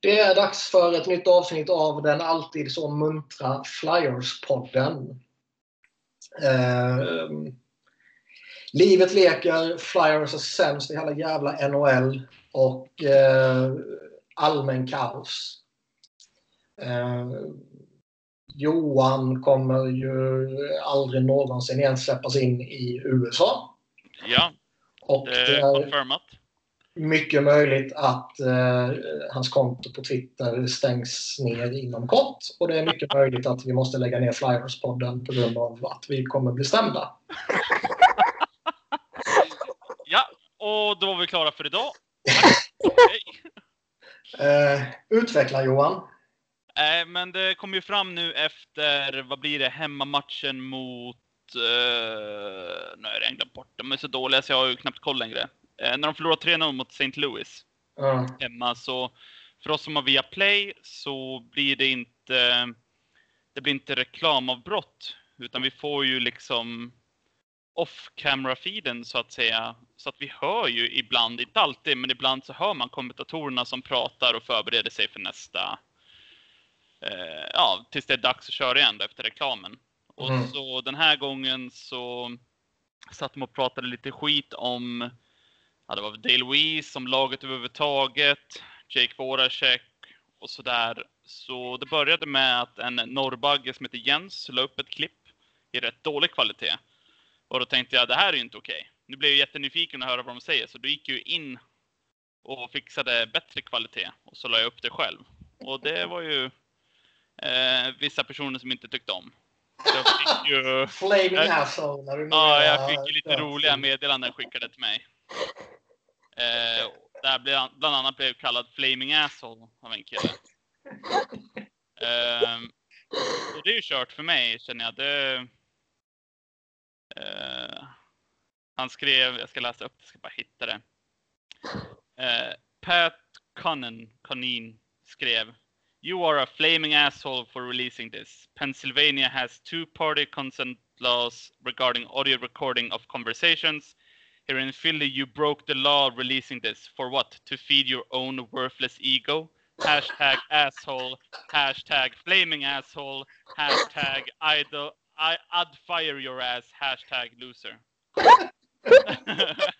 Det är dags för ett nytt avsnitt av den alltid så muntra Flyers-podden. Eh, livet leker, Flyers är sämst i hela jävla NHL och eh, allmän kaos. Eh, Johan kommer ju aldrig någonsin igen släppas in i USA. Ja, Och det det är är confirmat. Mycket möjligt att eh, hans konto på Twitter stängs ner inom kort. Och det är mycket möjligt att vi måste lägga ner Flyers-podden på grund av att vi kommer bli stämda. Ja, och då var vi klara för idag. Eh, utveckla Johan. Nej, men det kom ju fram nu efter, vad blir det, hemmamatchen mot... Eh, nu är det glömt bort, de är så dåliga så jag har ju knappt koll längre. Eh, när de förlorade 3-0 mot St. Louis Ja. hemma så för oss som har via Play så blir det inte det blir inte reklamavbrott utan vi får ju liksom off camera feeden så att säga så att vi hör ju ibland, inte alltid, men ibland så hör man kommentatorerna som pratar och förbereder sig för nästa eh, ja, tills det är dags att köra igen då efter reklamen. Och Mm. så den här gången så satt de och pratade lite skit om Ja, det var Dale Weiss om laget överhuvudtaget, Jake Voracek och sådär. Så det började med att en norrbagge som heter Jens la upp ett klipp i rätt dålig kvalitet. Och då tänkte jag, det här är ju inte okej. Nu blev jag jättenyfiken att höra vad de säger, så då gick jag ju in och fixade bättre kvalitet. Och så la jag upp det själv. Och det var ju eh, vissa personer som inte tyckte om. Så jag fick ju... Flaming asshole. Ja, jag fick ju lite roliga meddelanden skickade till mig. Eh, där blev, han- bland annat blev kallad Flaming Asshole av en kille. Eh, och det är ju kört för mig känner jag. Det, eh, han skrev, jag ska läsa upp jag ska bara hitta det. Eh, Pat Cunnan, Cunin skrev You are a flaming asshole for releasing this. Pennsylvania has two party consent laws regarding audio recording of conversations. Here in Philly, you broke the law releasing this. For what? To feed your own worthless ego? Hashtag asshole. Hashtag flaming asshole. Hashtag idol. I, I'd fire your ass. Hashtag loser.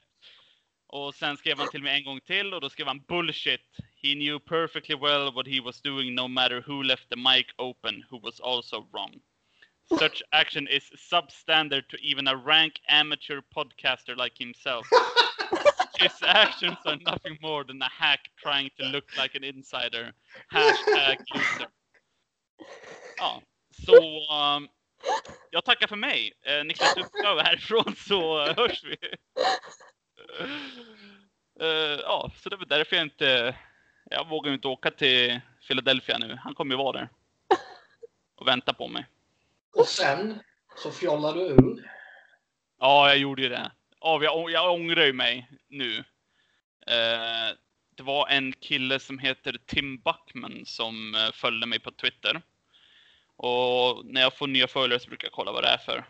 och sen skrev han till mig en gång till och då skrev han bullshit. He knew perfectly well what he was doing no matter who left the mic open, who was also wrong. Such action is substandard to even a rank amateur podcaster like himself. His actions are nothing more than a hack trying to look like an insider. Hashtag loser. Ja, så um, jag tackar för mig. Eh, Niklas Uppgave härifrån så eh, hörs vi. Eh, ja, så det var därför jag inte... Jag vågar inte åka till Philadelphia nu. Han kommer ju vara där. Och vänta på mig. Och sen så fjollar du ur. Ja, jag gjorde ju det. Ja, jag, jag ångrar ju mig nu. Eh, det var en kille som heter Tim Buckman som eh, följde mig på Twitter. Och när jag får nya följare så brukar jag kolla vad det är för,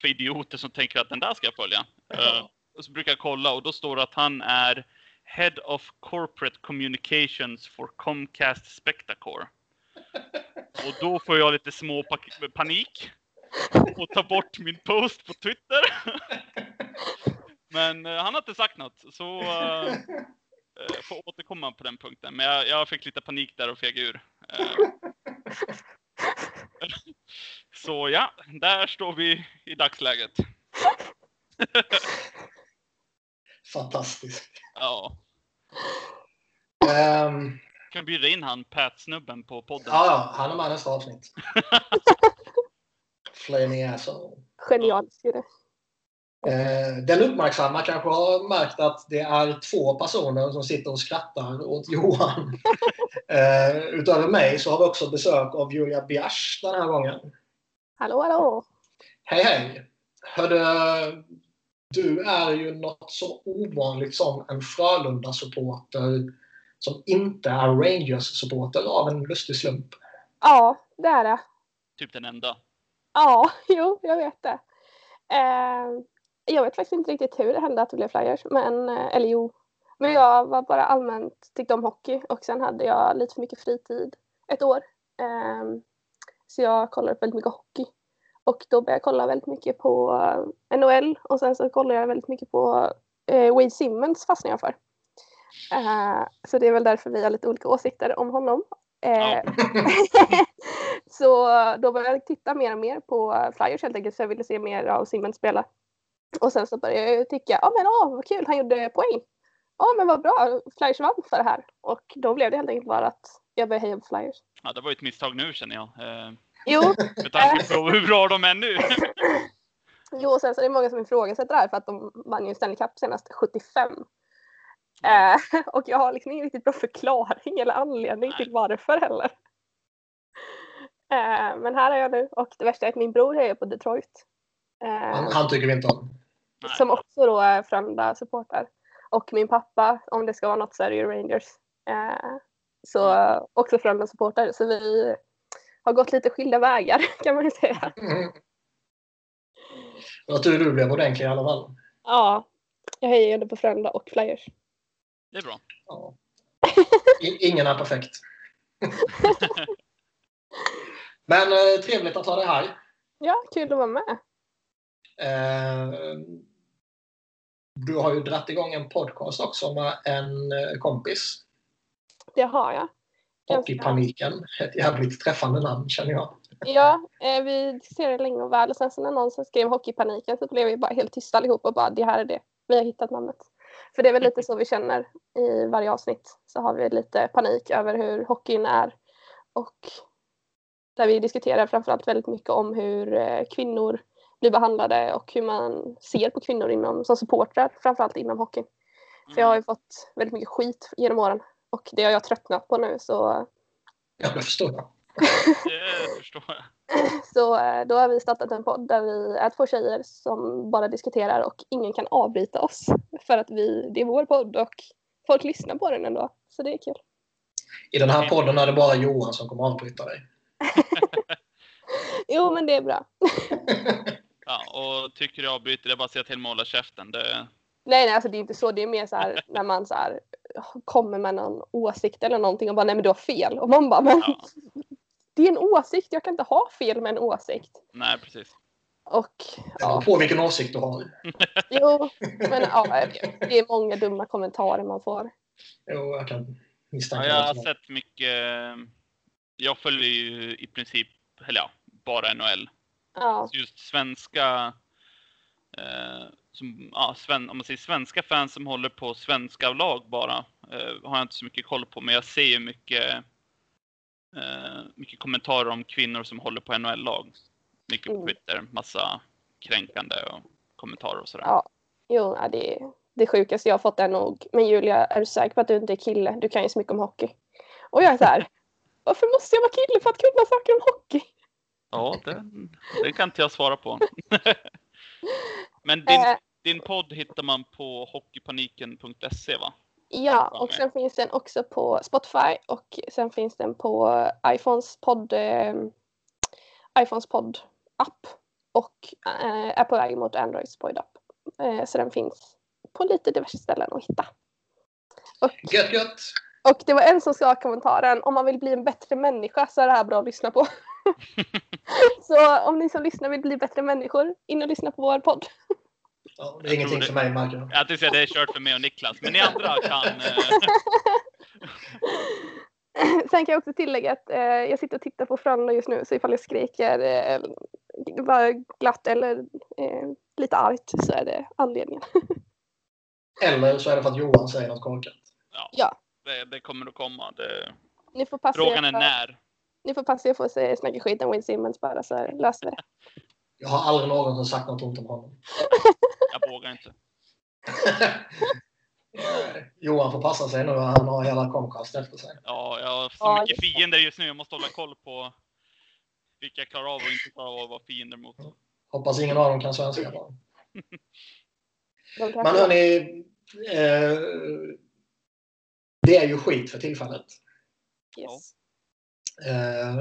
för idioter som tänker att den där ska jag följa. Eh, och så brukar jag kolla och då står det att han är Head of Corporate Communications for Comcast Spectacor. Och då får jag lite små panik och tar bort min post på Twitter. Men eh, han har inte sagt något, så eh, får återkomma på den punkten. Men jag, jag fick lite panik där och feg ur. Så ja, där står vi i dagsläget. Fantastiskt. Ja, Ehm, kan bjuda in han Pat-snubben på podden. ja, han är med nästa avsnitt. Flaming asshole. Genialiskt ju det. Eh, den uppmärksamma kanske har märkt att det är två personer som sitter och skrattar åt Johan. eh, utöver mig så har vi också besök av Julia Biasch den här gången. Hallå, hallå! Hej hej! Hörde, du är ju något så ovanligt som en Frölunda-supporter som inte är Rangers-supporter av en lustig slump. Ja, det är det. Typ den enda. Ja, jo, jag vet det. Eh, jag vet faktiskt inte riktigt hur det hände att det blev flyers, men, eh, eller jo, Men jag var bara allmänt tyckte om hockey och sen hade jag lite för mycket fritid ett år. Ehm, så jag kollade väldigt mycket hockey. Och då började jag kolla väldigt mycket på eh, NHL och sen så kollade jag väldigt mycket på eh, Wade Simmons fastnade jag för. Eh, så det är väl därför vi har lite olika åsikter om honom. Eh, så då började jag titta mer och mer på Flyers helt enkelt för jag ville se mer av Simmons spela. Och sen så började jag tycka, ja men åh vad kul, han gjorde poäng. Ja men vad bra, Flyers vann för det här. Och då blev det helt enkelt bara att jag började heja på Flyers. Ja, det var ju ett misstag nu känner jag. Eh, Jo, med tanke på hur bra de är nu. jo och sen så är det många som ifrågasätter det här för att de vann ju Stanley Cup senast 75. Eh, och jag har liksom ingen riktigt bra förklaring eller anledning till varför heller. Eh, men här är jag nu och det värsta är att min bror hejar på Detroit. Eh, Han, han tycker vi inte om. Nej. som också då är Frölunda-supporter. Och min pappa, om det ska vara något så är det ju Rangers. Eh, så också Frölunda-supporter. Så vi har gått lite skilda vägar kan man ju säga. Mm. Vad tur du blev ordentlig i alla fall. Ja, jag hejade på Frölunda och Flyers. Det är bra. Ja. I, ingen är perfekt. Men eh, trevligt att ha dig här. Ja, kul att vara med. Eh, du har ju dratt igång en podcast också med en eh, kompis. Det har jag. Hockeypaniken. Ett jävligt träffande namn känner jag. Ja, eh, vi diskuterade länge och väl och sen så när någon som skrev Hockeypaniken så blev vi bara helt tysta allihop och bara det här är det. Vi har hittat namnet. För det är väl lite så vi känner i varje avsnitt. Så har vi lite panik över hur hockeyn är. Och där vi diskuterar framförallt väldigt mycket om hur eh, kvinnor blir behandlade och hur man ser på kvinnor inom, som supportrar, framförallt inom hockeyn. För jag har ju fått väldigt mycket skit genom åren och det har jag tröttnat på nu så, Ja, det förstår jag. Det förstår jag. så eh, då har vi startat en podd där vi är två tjejer som bara diskuterar och ingen kan avbryta oss för att vi, det är vår podd och folk lyssnar på den ändå. Så det är kul. I den här podden är det bara Johan som kommer avbryta dig. Jo men det är bra. Ja, och tycker du avbryter det, är bara att säga till mig att hålla käften. Det, Nej, nej, alltså det är inte så. Det är mer så här när man så här kommer med någon åsikt eller någonting och bara nej men du har fel. Och man bara men ja, det är en åsikt. Jag kan inte ha fel med en åsikt. nej, precis. Och Det beror ja, på vilken åsikt du har. jo, men ja, det är många dumma kommentarer man får. Jo, jag kan Ja, misstänka jag har sett mycket. Jag följer ju i princip, eller ja, bara NHL. Ja, Så just svenska, eh, som, ja, sven, om man säger svenska fans som håller på svenska lag bara, eh, har jag inte så mycket koll på. Men jag ser ju mycket, eh, mycket kommentarer om kvinnor som håller på NHL-lag. Mycket på Mm. Twitter, massa kränkande och kommentarer och sådär. Ja. jo, ja, det, det sjukaste jag har fått är nog men Julia, är du säker på att du inte är kille? Du kan ju så mycket om hockey. Och jag är så här, varför måste jag vara kille för att kunna saker om hockey? Ja, det, det kan inte jag svara på. Men din, Eh. din podd hittar man på hockeypaniken.se va? Ja, och sen finns den också på Spotify och sen finns den på iPhones podd, eh, iPhones podd-app och eh, är på väg mot Androids podd-app. Eh, så den finns på lite diverse ställen att hitta. Och, Gött, gött! och det var en som sa i kommentaren, om man vill bli en bättre människa så är det här bra att lyssna på. så om ni som lyssnar vill bli bättre människor, in och lyssna på vår podd. Ja, det är ingenting det. för mig, märker jag. Jag tänkte säga det är kört för mig och Niklas, men ni andra kan... Eh, Sen kan jag också tillägga att eh, jag sitter och tittar på Frölunda just nu så ifall jag skriker eh, bara glatt eller eh, lite argt så är det anledningen. Eller så är det för att Johan säger något korkat. ja, Ja. det, det kommer att komma. Det, Ni får passa frågan er är för, när. Ni får passa er för att säga snacka skit om Wayne Simmons bara så löser vi det. Jag har aldrig någonsin sagt något ont om honom. Jag vågar inte. Johan får passa sig nu. Han har hela Comcast efter sig. Ja, jag har så mycket fiender just nu. Jag måste hålla koll på vilka jag klarar av och inte klarar av att vara fiender mot. Hoppas ingen av dem kan svenska bara. Men hörni, eh, det är ju skit för tillfället. yes. Eh,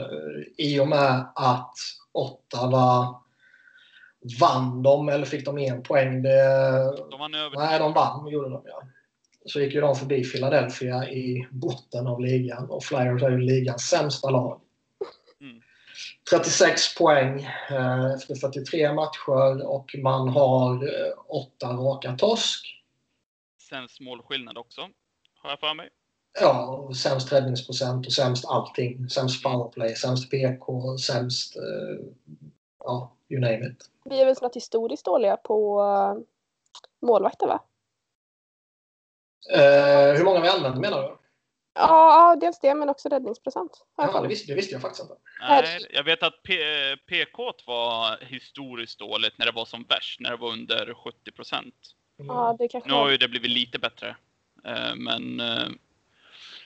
I och med att Ottawa vann de eller fick de en poäng? Det, De vann över nej, de vann gjorde de ja. så gick ju de förbi Philadelphia i botten av ligan och Flyers är ju ligans sämsta lag. Mm. 36 poäng eh, efter 43 matcher och man har eh, åtta raka torsk. Sämst målskillnad också, har jag för mig. Ja, sämst räddningsprocent och sämst allting. Sämst powerplay, sämst PK, sämst... Eh, ja, you name it. Vi är väl snart historiskt dåliga på uh, målvakter va? Eh, hur många vi använder menar du? Ja, dels det men också räddningsprocent. Ja, det, visste, det visste jag faktiskt inte. Nej, jag vet att P- PK var historiskt dåligt när det var som värst, när det var under 70 procent. Mm. Ja, det kanske Nu har ju det blivit lite bättre. Eh, Men eh,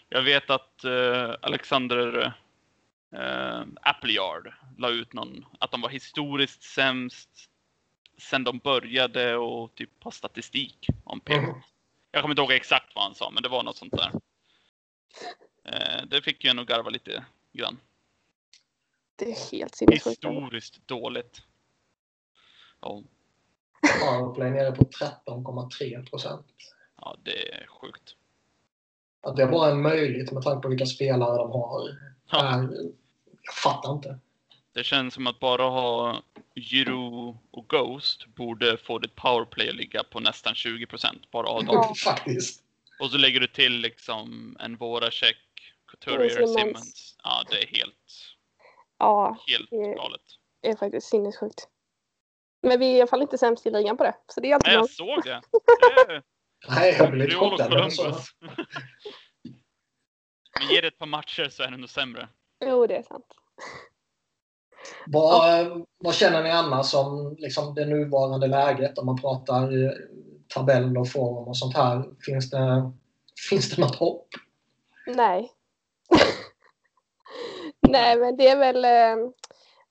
jag vet att eh, Alexander eh, Appleyard la ut någon, att de var historiskt sämst sen de började och typ ha statistik om PK. Mm. Jag kommer inte ihåg exakt vad han sa, men det var något sånt där. Eh, Det fick ju en att garva lite grann. Det är helt sinnessjukt. Historiskt dåligt. Ja, Powerplay nere på 13,3 procent. ja, det är sjukt. Att det bara är möjligt med tanke på vilka spelare de har. Ja. Är, jag fattar inte. Det känns som att bara ha Giro och Ghost borde få ditt powerplay att ligga på nästan 20% Bara av dem. Ja. Faktiskt. Och så lägger du till liksom en Voracek, Couturier, Simmons. Simmons. Ja, det är helt, Ja, helt Det- galet. det är faktiskt sinnessjukt. Men vi är i alla fall inte sämst i ligan på det. Så det är alltid Nej, jag såg det. det är Nej, jag blir lite chockad. men ge det ett par matcher så är det nog sämre. Jo, det är sant. Vad, vad känner ni annars om liksom, det nuvarande läget? Om man pratar eh, tabell och form och sånt här. Finns det, finns det något hopp? Nej. Nej, men det är väl... eh,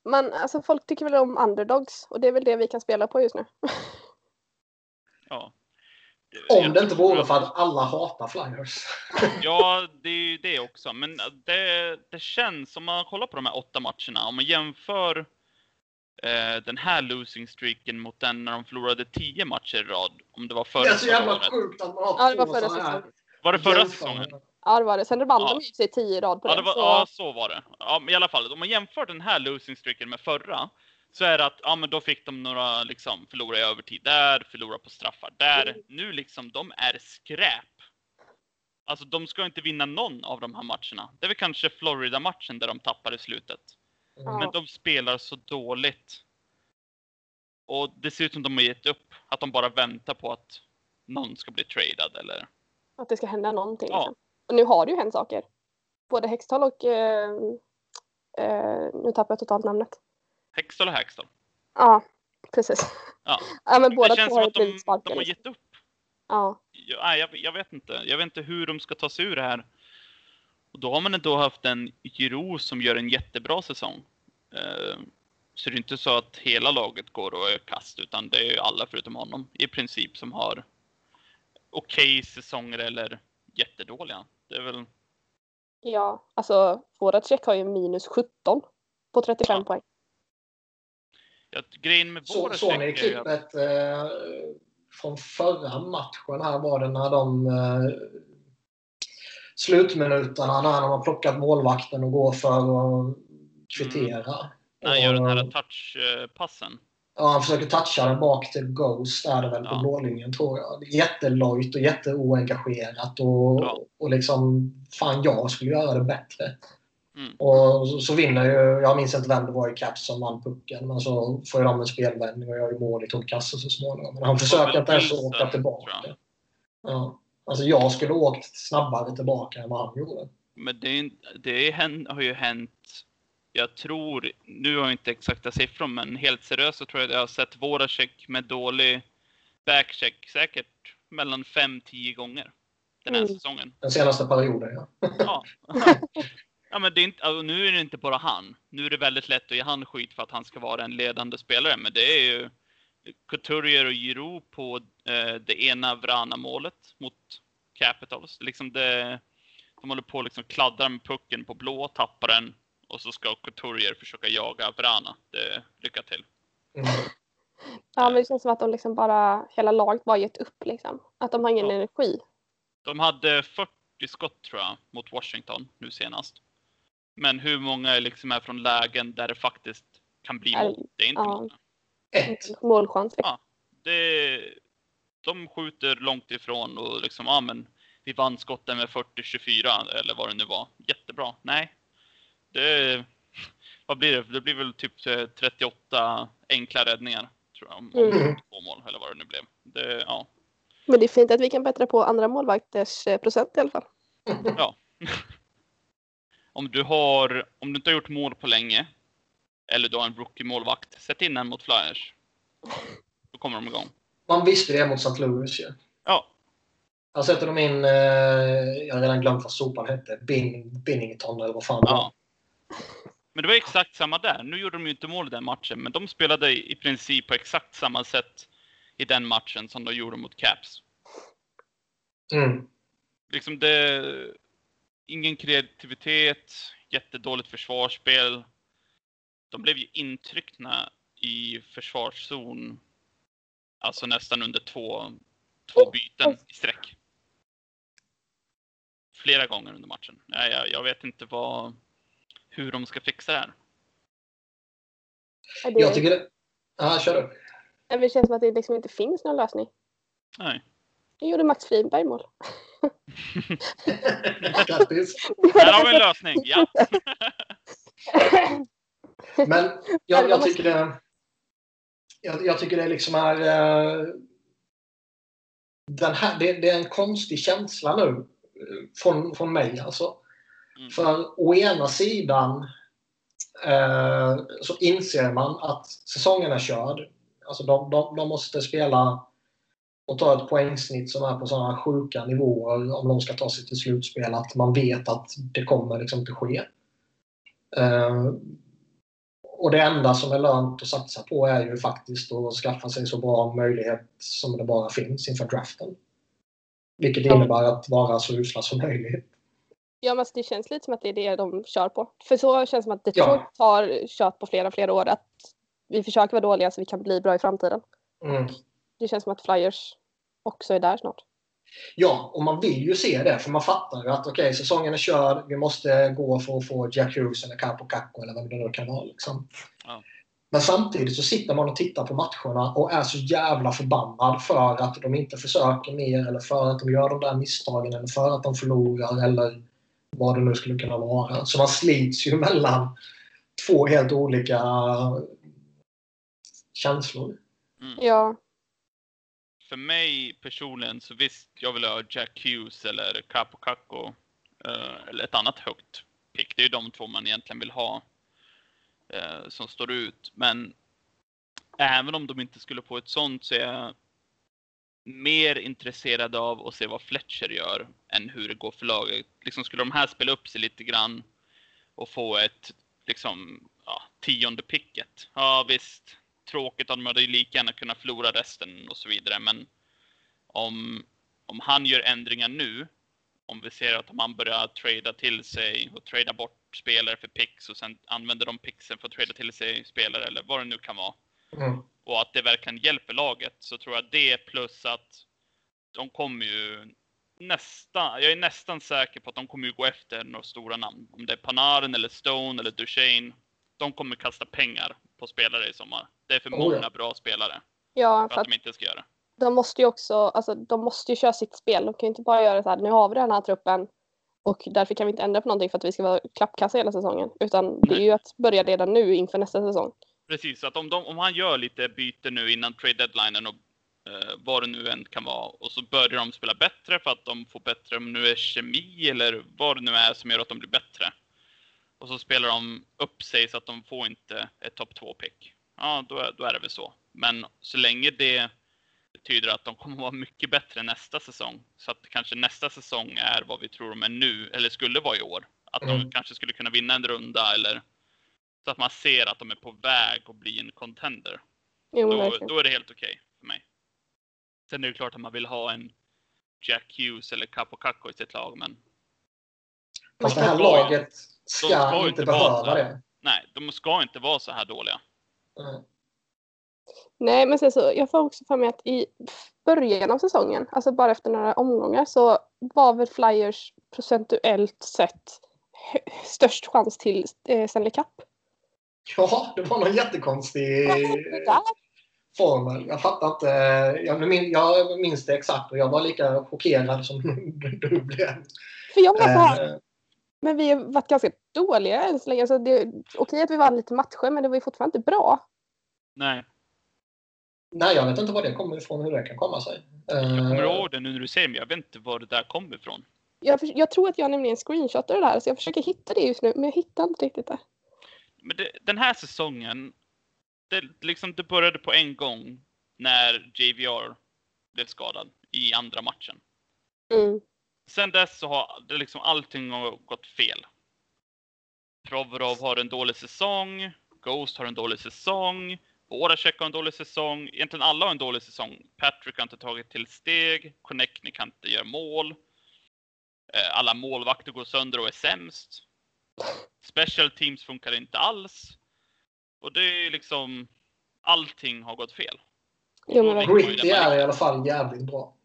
Man, alltså folk tycker väl om underdogs och det är väl det vi kan spela på just nu. Ja. Om det inte vore att- för att alla hatar Flyers. Ja, det är ju det också. Men det, det känns, om man kollar på de här åtta matcherna, om man jämför eh, den här losing streaken mot den när de förlorade tio matcher i rad, om det var Det förra är så jävla året. sjukt att man har Ja, det var två förra sådana här säsongen. Var det förra säsongen? Ja, det var det. Sen vann Ja. de ju i sig tio i rad på Ja, det. det var, så... ja, så var det. Ja, men i alla fall, om man jämför den här losing streaken med förra, så är det att, ja men då fick de några, liksom, förlora i övertid där, förlora på straffar där. Mm. Nu liksom, de är skräp. Alltså de ska inte vinna någon av de här matcherna. Det är väl kanske Florida-matchen där de tappar i slutet. Ja. Men de spelar så dåligt. Och det ser ut som de har gett upp. Att de bara väntar på att någon ska bli tradad eller... Att det ska hända någonting. Ja. Liksom. Och nu har det ju hänt saker. Både Hextall och... Eh, eh, nu tappar jag totalt namnet. Hextall och Hackstall. Ja, precis. Ja. ja men båda två har de, blivit de sparkade. har liksom. gett upp. Ja. Nej, jag, jag vet inte. Jag vet inte hur de ska ta sig ur det här. Och då har man ändå haft en Giro som gör en jättebra säsong. Eh, så det är inte så att hela laget går och är kast, utan det är alla förutom honom i princip som har okej säsonger eller jättedåliga. Det är väl ja, alltså Voracek har ju minus 17 på 35 Ja. poäng. Ja, grejen med Så, såg ni klippet eh, från förra matchen? Här var det när de eh, slutminuterna när de har plockat målvakten och går för att kvittera. när han gör den här touchpassen. Ja, han försöker toucha den bak till Ghost är det väl på Ja. blålinjen tror jag. Jättelojt och jätteoengagerat och, Ja. och liksom fan jag skulle göra det bättre. Mm. Och så, så vinner ju, jag minns inte vem det var i Caps som vann pucken, men så får ju de en spelvändning och gör ju mål i tom kasse så småningom. Men han försöker inte ens åka tillbaka. Ja. Alltså jag skulle åkt snabbare tillbaka än vad han gjorde. Men det, är det är, har ju hänt, jag tror, nu har jag inte exakta siffror, men helt seriöst så tror jag att jag har sett Voracek med dålig backcheck säkert mellan 5-10 gånger den här Mm. säsongen. Den senaste perioden ja. Ja. ja men det är inte, alltså, nu är det inte bara han. Nu är det väldigt lätt att ge han skit för att han ska vara en ledande spelare, men det är ju Couturier och Giroud på eh, det ena Vrana-målet mot Capitals. Liksom det, de håller på att liksom kladdra med pucken på blå, tappar den och så ska Couturier försöka jaga Vrana. Det, lycka till. Mm. Ja, men det känns som att de liksom bara, hela laget bara gett upp liksom. Att de har ingen Ja. energi. De hade 40 skott tror jag mot Washington nu senast. Men hur många liksom är från lägen där det faktiskt kan bli mål? Det är inte ja. många. Ett. Målchans. Ja. Det, de skjuter långt ifrån och liksom, ja men vi vann skotten med 40-24 eller vad det nu var. Jättebra. Nej. Det, vad blir det? Det blir väl typ eh, 38 enkla räddningar. Tror jag, om, om Mm. två mål eller vad det nu blev. Det, ja. Men det är fint att vi kan bättra på andra målvakters eh, procent i alla fall. ja. om du har, om du inte har gjort mål på länge. Eller du har en rookie-målvakt. Sätt in en mot Flyers. Då kommer de igång. Man visste det mot St. Louis ju. Ja. Här sätter de in, eh, jag har redan glömt vad sopan hette, Bin, Binnington eller vad fan. Ja. Men det var exakt samma där. Nu gjorde de ju inte mål i den matchen, men de spelade i princip på exakt samma sätt i den matchen som de gjorde mot Caps. Mm. Liksom det... Ingen kreativitet, jättedåligt försvarsspel. De blev ju intryckna i försvarszon, alltså nästan under två, två byten i sträck. Flera gånger under matchen. Jag, jag, jag vet inte vad, hur de ska fixa det här. Jag tycker det... Ja, kör det känns som att det liksom inte finns någon lösning. Nej. Det gjorde Max Friberg mål. Grattis. Här har vi en lösning, ja. Men jag, jag tycker det... Jag, jag tycker det liksom är... eh, Den här, det, det är en konstig känsla nu. eh, Från, från mig alltså. Mm. För å ena sidan eh, så inser man att säsongen är körd. Alltså de, de, de måste spela och ta ett poängsnitt som är på sådana sjuka nivåer om de ska ta sig till slutspel. Att man vet att det kommer liksom inte ske. Eh, och det enda som är lönt att satsa på är ju faktiskt att skaffa sig så bra möjlighet som det bara finns inför draften. Vilket Ja. innebär att vara så usla som möjligt. Ja, men alltså, det känns lite som att det är det de kör på. För så känns det som att Ja. Detroit har kört på flera, flera år. Att vi försöker vara dåliga så vi kan bli bra i framtiden. Mm. Det känns som att Flyers också är där snart. Ja, och man vill ju se det för man fattar ju att okej, säsongen är körd. Vi måste gå för att få Jack Hughes eller Capo Cacco eller vem det nu kan vara. Liksom. Ja. Men samtidigt så sitter man och tittar på matcherna och är så jävla förbannad för att de inte försöker mer eller för att de gör de där misstagen eller för att de förlorar eller vad det nu skulle kunna vara. Så man slits ju mellan två helt olika känslor. Ja, för mig personligen så visst, jag vill ha Jack Hughes eller Capo Caco. Eh, eller ett annat högt pick. Det är ju de två man egentligen vill ha. Eh, som står ut. Men även om de inte skulle få ett sånt så är jag mer intresserad av att se vad Fletcher gör än hur det går för laget. Liksom skulle de här spela upp sig lite grann och få ett liksom, ja, tionde picket. Ja visst, tråkigt att de hade ju lika gärna kunnat förlora resten och så vidare. Men om, om han gör ändringar nu, om vi ser att man börjar trada till sig och trada bort spelare för picks och sen använder de picksen för att trada till sig spelare eller vad det nu kan vara. Mm. Och att det verkligen hjälper laget så tror jag det plus att de kommer ju nästan, jag är nästan säker på att de kommer ju gå efter några stora namn. Om det är Panarin eller Stone eller Duchene. De kommer kasta pengar på spelare i sommar. Det är för Oh, många ja. bra spelare ja för för att att de inte ska göra det. de måste ju också, alltså de måste ju köra sitt spel. De kan ju inte bara göra så här, nu har vi den här truppen och därför kan vi inte ändra på någonting för att vi ska vara klappkassa hela säsongen. Utan det är ju att börja redan nu inför nästa säsong. Precis, så att om, de, om han gör lite byte nu innan trade deadlinen och eh, vad det nu än kan vara och så börjar de spela bättre för att de får bättre, om nu är kemi eller vad det nu är som gör att de blir bättre. Och så spelar de upp sig så att de får inte ett topp 2-pick. Ja, då, är- då är det väl så. Men så länge det betyder att de kommer vara mycket bättre nästa säsong, så att kanske nästa säsong är vad vi tror de är nu, eller skulle vara i år. Att de Mm. kanske skulle kunna vinna en runda eller så att man ser att de är på väg att bli en contender. Jo, Då, då är det helt okej för mig. Sen är det klart att man vill ha en Jack Hughes eller Capo Cacco i sitt lag, men Fast det De här laget ska, inte behöva det. nej, de ska inte vara så här dåliga. Mm. Nej, men sen så, jag får också för mig att i, början av säsongen, alltså bara efter några omgångar, så var väl Flyers procentuellt sett störst chans till eh, Stanley Cup. Ja, det var någon jättekonstig formel. Jag fattar inte. Jag minns, jag minns det exakt och jag var lika chockerad som du blev. För jag var så här, Eh, men vi har varit ganska dåliga än så länge. Alltså det, okej att vi vann lite matcher, men det var ju fortfarande inte bra. Nej. nej, jag vet inte var det kommer ifrån, hur det kan komma sig. Jag kommer Eh, ihåg det nu när du säger det, men jag vet inte var det där kom ifrån. Jag, för- jag tror att jag nämligen screenshotar det här, så jag försöker hitta det just nu, men jag hittar inte riktigt det. Men det, den här säsongen, det, liksom, det började på en gång när JVR blev skadad i andra matchen. Mm. Sen dess så har det liksom allting har gått fel. Provorov har en dålig säsong, Ghost har en dålig säsong, Voracek har en dålig säsong, egentligen alla har en dålig säsong. Patrick har inte tagit till steg, Connectney kan inte göra mål. Eh, Alla målvakter går sönder och är sämst. Special teams funkar inte alls. Och det är liksom, allting har gått fel. Jo, men. Gritty är i alla fall jävligt bra.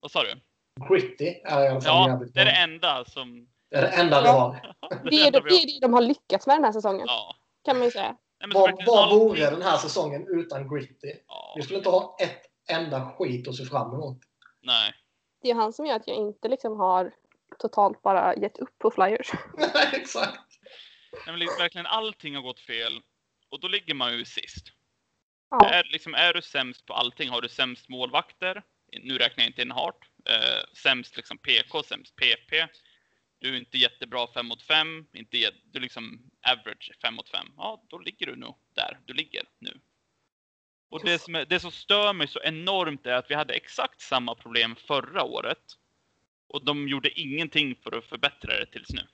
Vad sa du? Gritty är i alla fall Ja, jävligt det är det enda som... Det är det enda vi har. det, är det, det är det de har lyckats med den här säsongen, Ja. kan man ju säga. Nej, Vad, vad vore den här säsongen utan Gritty? Ja, Vi skulle inte ha ett enda skit att se fram emot. nej. Det är han som gör att jag inte liksom har totalt bara gett upp på Flyers. Nej, exakt. Nej, men liksom, verkligen allting har gått fel. Och då ligger man ju sist. Ja. Är, liksom, är du sämst på allting, har du sämst målvakter, nu räknar jag inte in Hart, eh, sämst liksom PK, sämst PP. Du är inte jättebra 5 mot 5, inte du är liksom average 5 mot 5. Ja, då ligger du nog där du ligger nu. Och det som, är, det som stör mig så enormt är att vi hade exakt samma problem förra året. Och de gjorde ingenting för att förbättra det tills nu.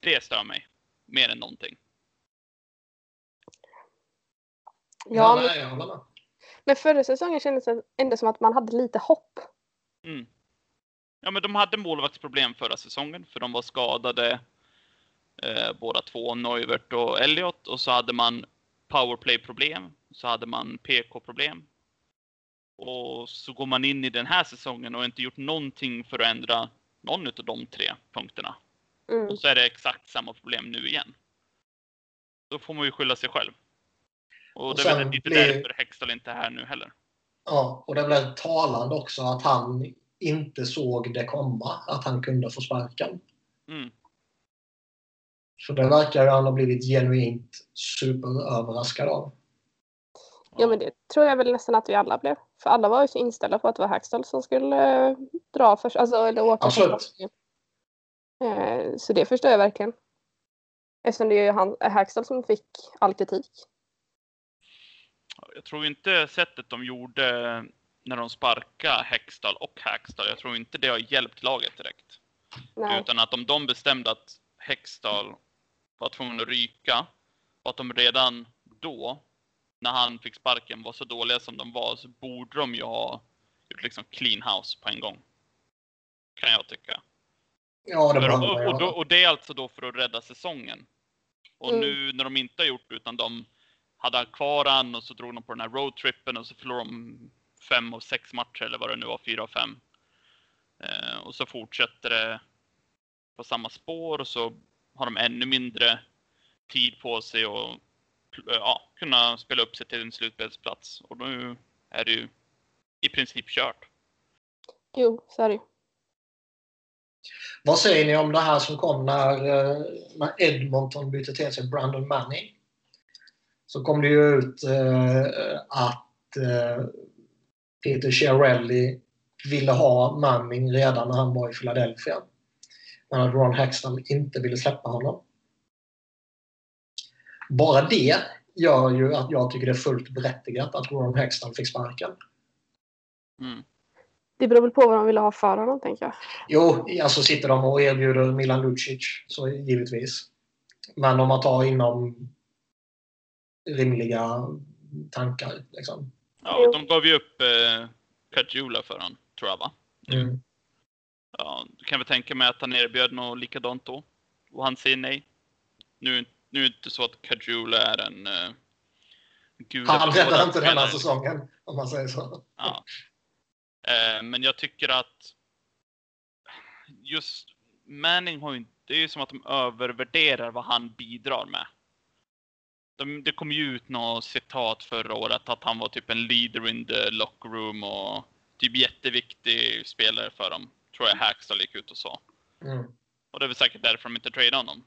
Det stör mig. Mer än någonting. Ja, men, men förra säsongen kändes det ändå som att man hade lite hopp. Mm. Ja, men de hade målvaktsproblem förra säsongen för de var skadade eh, båda två, Neuvert och Elliot. Och så hade man powerplay-problem. Så hade man PK-problem. Och så går man in i den här säsongen och inte gjort någonting för att ändra någon av de tre punkterna. Mm. Och så är det exakt samma problem nu igen. Då får man ju skylla sig själv. Och, Och det är väl lite blir- därför Hextall inte är här nu heller. Ja, och det blev talande också att han inte såg det komma, att han kunde få sparken. Mm. Så det verkar ju han ha blivit genuint superöverraskad av. Ja, men det tror jag väl nästan att vi alla blev. För alla var ju så inställda på att det var Hackstall som skulle eh, dra först, alltså eller åka Absolut. Eh, Så det förstår jag verkligen. Eftersom det är ju han, är Hackstall som fick all kritik. Jag tror inte sättet de gjorde när de sparkade Hextall och Hackstall, jag tror inte det har hjälpt laget direkt. Nej. Utan att om de bestämde att Hextall var tvungen att ryka och att de redan då, när han fick sparken, var så dåliga som de var så borde de ju ha gjort liksom clean house på en gång. Kan jag tycka. Ja, det För, och, och, då, och det är alltså då för att rädda säsongen. Och Mm. nu när de inte har gjort det, utan de hade kvar han och så drog de på den här roadtrippen och så förlorade de fem av sex matcher eller vad det nu var, fyra av fem. Eh, och så fortsätter det på samma spår och så har de ännu mindre tid på sig och ja, kunna spela upp sig till en slutspelsplats. Och nu är det ju i princip kört. Jo, så är det ju. Vad säger ni om det här som kom när, eh, när Edmonton bytte till sig Brandon Manning? Så kom det ju ut eh, att eh, Peter Chiarelli ville ha Manning redan när han var i Philadelphia. Men att Ron Hextall inte ville släppa honom. Bara det gör ju att jag tycker det är fullt berättigat att Ron Hextall fick sparken. Mm. Det beror väl på vad de ville ha för honom, tänker jag. Jo, alltså sitter de och erbjuder Milan Lucic så givetvis. Men om man tar inom rimliga tankar. Liksom. Ja, Jo. de gav ju upp eh, Kajula för han, tror jag va? Mm. Ja, du kan väl tänka mig att han erbjöd något likadant då. Och han säger nej. Nu, nu är det inte så att Kajula är en uh, gud. Han räddar inte den här säsongen, om man säger så. Ja. Eh, men jag tycker att just Manning har ju inte, det är ju som att de övervärderar vad han bidrar med. De, det kom ju ut något citat förra året att han var typ en leader in the locker room och typ jätteviktig spelare för dem. Tror jag Hackstall gick ut och sa. Mm. Och det är väl säkert därför de inte tradar honom.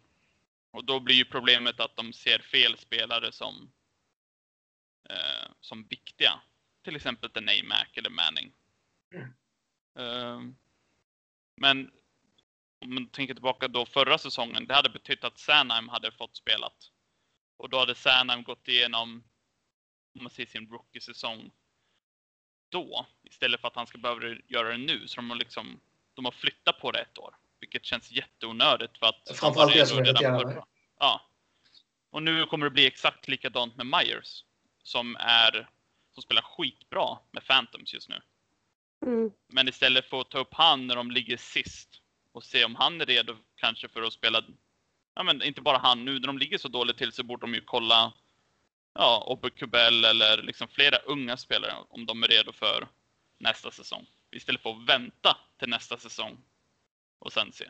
Och då blir ju problemet att de ser fel spelare som, eh, som viktiga. Till exempel en Mac eller Manning. Mm. Eh, men om man tänker tillbaka då förra säsongen, det hade betytt att Sanheim hade fått spelat. Och då hade Sanheim gått igenom, om man ser sin rookie-säsong då, istället för att han ska behöva göra det nu. Så de har liksom, de har flyttat på det ett år. Vilket känns jätteonödigt för att... Framförallt det som är redan. Ja. Och nu kommer det bli exakt likadant med Myers. Som är, som spelar skitbra med Phantoms just nu. Mm. Men istället för att ta upp han när de ligger sist och se om han är redo kanske för att spela, ja men inte bara han nu när de ligger så dåligt till så borde de ju kolla, ja, Obbe Kubel eller liksom flera unga spelare om de är redo för nästa säsong. Istället för att vänta till nästa säsong och sen se.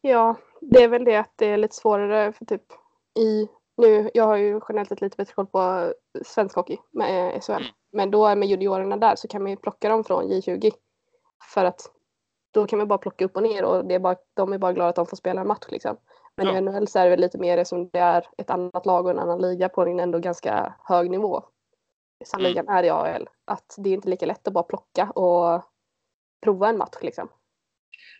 Ja, det är väl det att det är lite svårare för typ i nu, jag har ju generellt sett lite bättre koll på svensk hockey med SHL. Mm. Men då med juniorerna där så kan man ju plocka dem från J20. För att då kan man bara plocka upp och ner och det är bara, de är bara glada att de får spela en match liksom. Men Ja. i NHL så är det väl lite mer som det är ett annat lag och en annan liga på en ändå ganska hög nivå. Som Mm. är i AHL. Att det är inte lika lätt att bara plocka och prova en match liksom.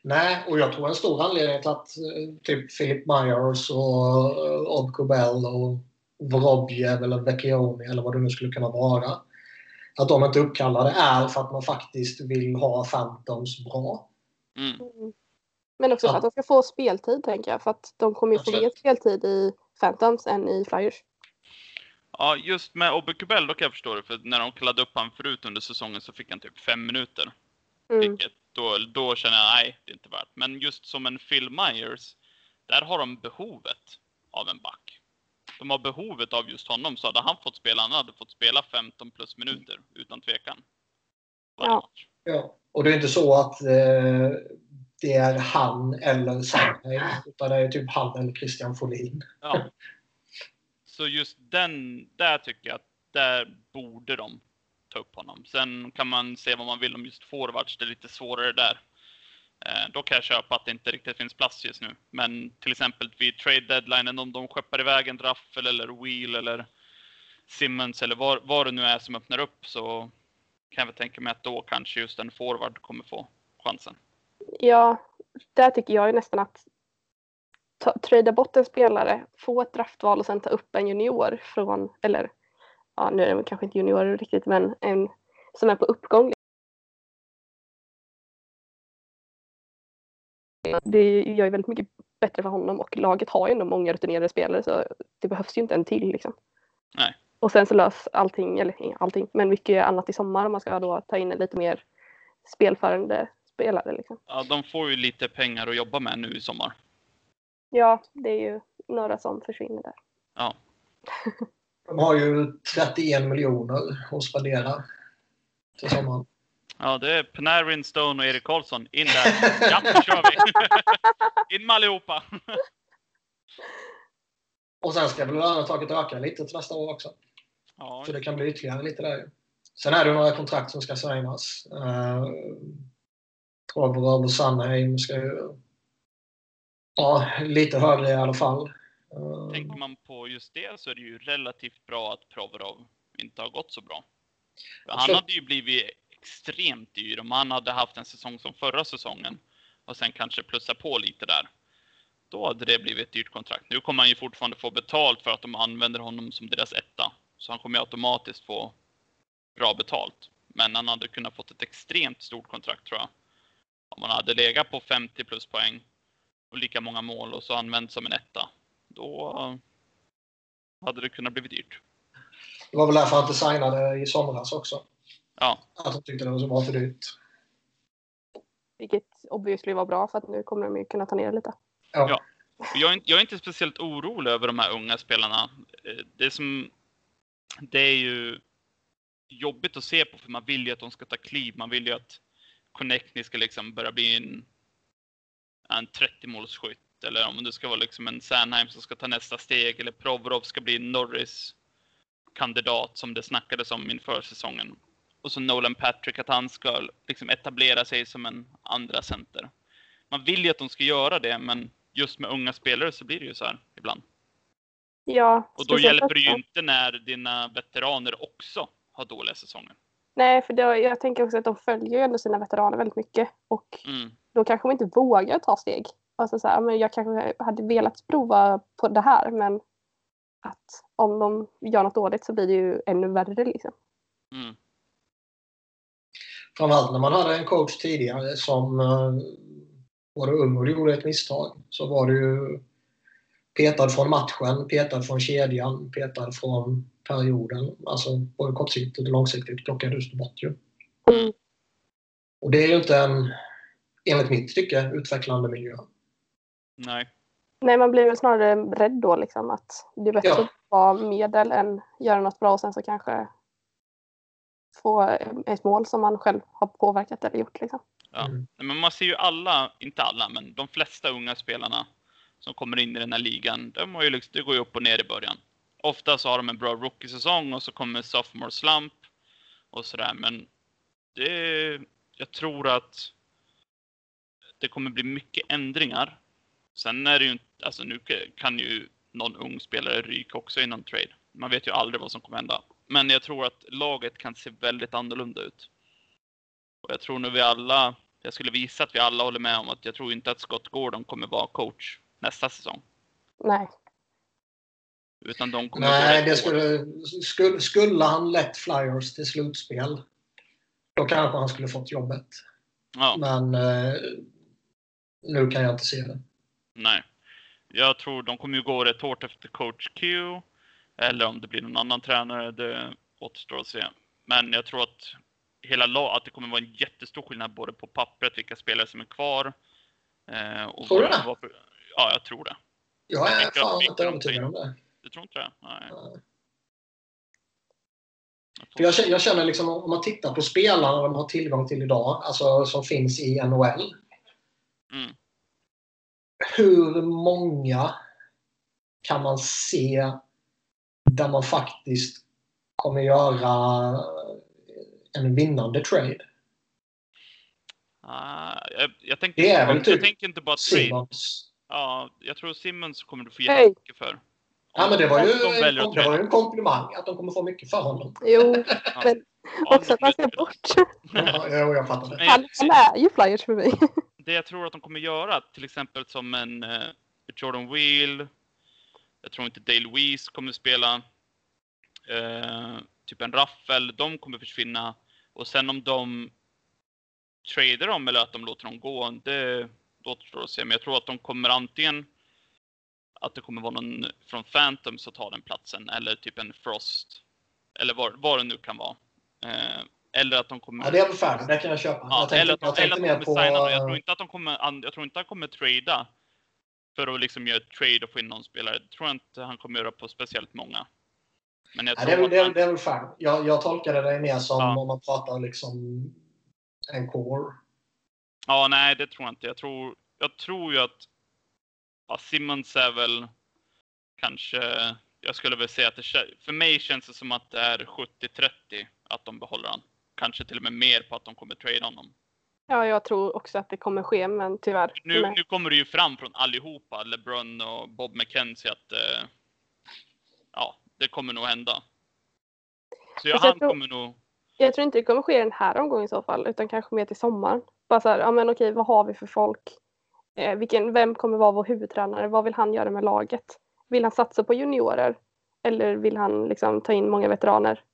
Nej, och jag tror en stor anledning till att eh, typ Philip Myers och uh, Odd Kubel och Vorobjev eller Vecchioni eller vad det nu skulle kunna vara. Att de inte uppkallade är för att man faktiskt vill ha Phantoms bra. Mm. Mm. Men också för Ja. att de ska få speltid tänker jag. För att de kommer ju få mer speltid i Phantoms än i Flyers. Ja, just med Obbe Kubel då kan jag förstå det, för när de kallade upp han förut under säsongen så fick han typ fem minuter. Mm. Vilket då, då känner jag, nej, det är inte värt. Men just som en Phil Myers, där har de behovet av en back. De har behovet av just honom, så hade han fått spela, han hade fått spela 15 plus minuter, utan tvekan. Varje Ja. match. Ja. Och det är inte så att eh, det är han eller Sandberg, utan det är typ han eller Christian Folin. Ja. Så just den, där tycker jag att där borde de ta upp honom. Sen kan man se vad man vill om just forwards, det är lite svårare där. Eh, då kan jag köpa att det inte riktigt finns plats just nu. Men till exempel vid trade deadline, om de skeppar iväg en Draffel eller Wheel eller Simmons eller vad, vad det nu är som öppnar upp så kan jag väl tänka mig att då kanske just en forward kommer få chansen. Ja, där tycker jag ju nästan att ta, trada bort en spelare, få ett draftval och sen ta upp en junior från, eller ja nu är det kanske inte junior riktigt men en som är på uppgång. Det gör ju väldigt mycket bättre för honom och laget har ju ändå många rutinerade spelare så det behövs ju inte en till liksom. Nej. Och sen så lös allting, eller allting, men mycket annat i sommar om man ska då ta in en lite mer spelförande spelare liksom. Ja, de får ju lite pengar att jobba med nu i sommar. Ja, det är ju några som försvinner där. Ja. De har ju 31 miljoner att spendera till sommaren. Ja, det är Panarin, Stone och Erik Karlsson. In där. Ja, nu kör vi. In med allihopa. Och sen ska väl lönetaket öka lite till nästa år också. Ja, Så det kan bli ytterligare lite där. Sen är det några kontrakt som ska signas. Uh, och Sandheim ska ju... Ja, lite högre i alla fall. Eh, tänker man på just det så är det ju relativt bra att Provorov inte har gått så bra. Han hade ju blivit extremt dyr om han hade haft en säsong som förra säsongen och sen kanske plussa på lite där. Då hade det blivit ett dyrt kontrakt. Nu kommer han ju fortfarande få betalt för att de använder honom som deras etta. Så han kommer ju automatiskt få bra betalt. Men han hade kunnat fått ett extremt stort kontrakt tror jag. Om han hade legat på 50 plus poäng och lika många mål och så använt som en etta. Då hade det kunnat bli dyrt. Det var väl därför han inte signade i somras också. Ja, Att de tyckte det var så bra för dyrt. Vilket obviously var bra för att nu kommer de ju kunna ta ner lite. Ja. Ja. Jag är, inte- jag är inte speciellt orolig över de här unga spelarna. Eh, det som... Det är ju... jobbigt att se på för man vill ju att de ska ta kliv. Man vill ju att Connectney ska liksom börja bli en, en 30-målsskytt. Eller om det ska vara liksom en Sandheim som ska ta nästa steg. Eller Provorov ska bli Norris-kandidat som det snackades om inför säsongen. Och så Nolan Patrick, att han ska liksom etablera sig som en andra center. Man vill ju att de ska göra det, men just med unga spelare så blir det ju så här ibland. Ja, Och då hjälper det ju inte när dina veteraner också har dåliga säsonger. Nej, för då, jag tänker också att de följer ju ändå sina veteraner väldigt mycket. Och Mm. då kanske de inte vågar ta steg. Alltså så här, men jag kanske hade velat prova på det här men att om de gör något dåligt så blir det ju ännu värre liksom. Mm. Framförallt när man hade en coach tidigare som eh, var det ung och gjorde ett misstag så var det ju petad från matchen, petad från kedjan, petad från perioden. Alltså både kortsiktigt och långsiktigt plockades det bort ju. Mm. Och det är ju inte en, enligt mitt tycke, utvecklande miljö. Nej. Nej, man blir väl snarare rädd då liksom att det är bättre Ja. att vara medel än göra något bra och sen så kanske få ett mål som man själv har påverkat eller gjort liksom. Ja. Mm. Men man ser ju alla, inte alla, men de flesta unga spelarna som kommer in i den här ligan, de har ju liksom, det går ju upp och ner i början. Ofta så har de en bra rookie-säsong och så kommer sophomore slump och sådär, men det, jag tror att det kommer bli mycket ändringar. Sen är det ju inte, alltså nu kan ju någon ung spelare ryka också i någon trade. Man vet ju aldrig vad som kommer hända. Men jag tror att laget kan se väldigt annorlunda ut. Och jag tror nu vi alla, jag skulle visa att vi alla håller med om att jag tror inte att Scott Gordon kommer vara coach nästa säsong. Nej. Utan de kommer Nej, det skulle, skulle, skulle han lett Flyers till slutspel då kanske han skulle fått jobbet. Ja, Men eh, nu kan jag inte se det. nej. Jag tror de kommer ju gå rätt hårt efter coach Q. Eller om det blir någon annan tränare, det återstår att se. Men jag tror att hela lag, att det kommer vara en jättestor skillnad både på pappret, vilka spelare som är kvar. Eh, och Tror du det? vad- Ja, jag tror det. Jag är Vilka- fan inte övertygad om det. Du tror inte det? Nej. Nej. Jag För jag, känner- jag känner liksom om man tittar på spelarna de har tillgång till idag, alltså som finns i NHL. Mm. Hur många kan man se där man faktiskt kommer göra en vinnande trade? Ah, jag, jag, tänker, Det är väl jag typ tänker inte bara trade. Simmons. Ja, jag tror Simmons kommer du få jättemycket för. Ja, men det var ju, de väljer en, att det var ju en komplimang att de kommer få mycket för honom. Jo, men också att man ska bort. Ja, jo, jag fattar det. Han, han är ju flyers för mig. det jag tror att de kommer göra, till exempel som en eh, Jordan Wheel. Jag tror inte Dale Weiss kommer spela. Eh, typ en Raffel, de kommer försvinna. Och sen om de tradar dem eller att de låter dem gå, det det återstår att se. Men jag tror att de kommer antingen att det kommer vara någon från Phantom som tar den platsen eller typ en Frost. Eller vad, vad det nu kan vara. Eh, eller att de kommer... Ja, det är färdigt. Det kan jag köpa. Ja, jag tänkte, eller att, jag de- eller att de mer kommer på... Jag tror inte att de kommer, jag tror inte att han kommer trada för att liksom göra ett trade och få in någon spelare. Det tror jag inte han kommer göra på speciellt många. Men jag Ja, tror det, är, det, är, han, det är väl färdigt. Jag, jag tolkade det mer som Ja. om man pratar liksom en core. Ja, nej, det tror jag inte. Jag tror, jag tror ju att ja, Simmons är väl kanske, jag skulle väl säga att det, för mig känns det som att det är 70-30 att de behåller han. Kanske till och med mer på att de kommer trada honom. Ja, jag tror också att det kommer ske, men tyvärr. Nu, Men- nu kommer det ju fram från allihopa, LeBron och Bob McKenzie, att eh, ja, det kommer nog hända. Så jag, han tror- kommer nog... Jag tror inte det kommer ske den här omgången i så fall, utan kanske mer till sommaren. Bara så här, ja men okej, vad har vi för folk? Eh, vilken, vem kommer vara vår huvudtränare? Vad vill han göra med laget? Vill han satsa på juniorer? Eller vill han liksom ta in många veteraner?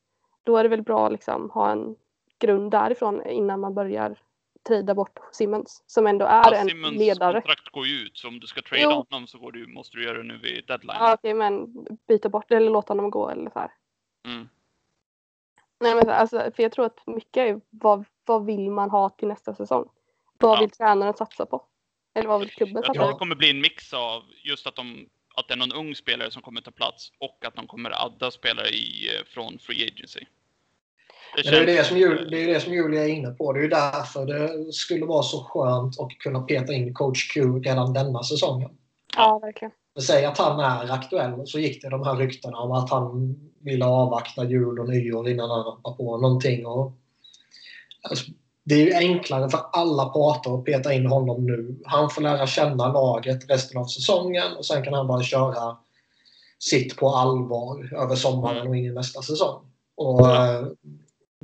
Då är det väl bra att liksom ha en grund därifrån innan man börjar trida bort Simmons, som ändå är Ja, en Simmons ledare. kontrakt går ju ut, så om du ska trada Jo. honom så du, måste du göra det nu vid deadline. Ja, okej, men byta bort eller låta honom gå eller så här. Mm. Nej, men så- alltså, för jag tror att mycket är vad, vad vill man ha till nästa säsong? Vad Ja. vill tränaren satsa på? Eller vad vill klubben Jag satsa tror på? det kommer bli en mix av just att, de, att det är någon ung spelare som kommer ta plats och att de kommer adda spelare i, eh, från Free Agency. Det Men det är det, känns- som Julia, det är det som Julia är inne på. Det är ju därför det skulle vara så skönt att kunna peta in coach Q redan denna säsongen. Ja, verkligen. Säg att han är aktuell så gick det de här ryktena om att han ville avvakta jul och nyår innan han hoppar på någonting. Och, alltså, det är ju enklare för alla parter att peta in honom nu. Han får lära känna laget resten av säsongen och sen kan han bara köra sitt på allvar över sommaren och in i nästa säsong. Och eh,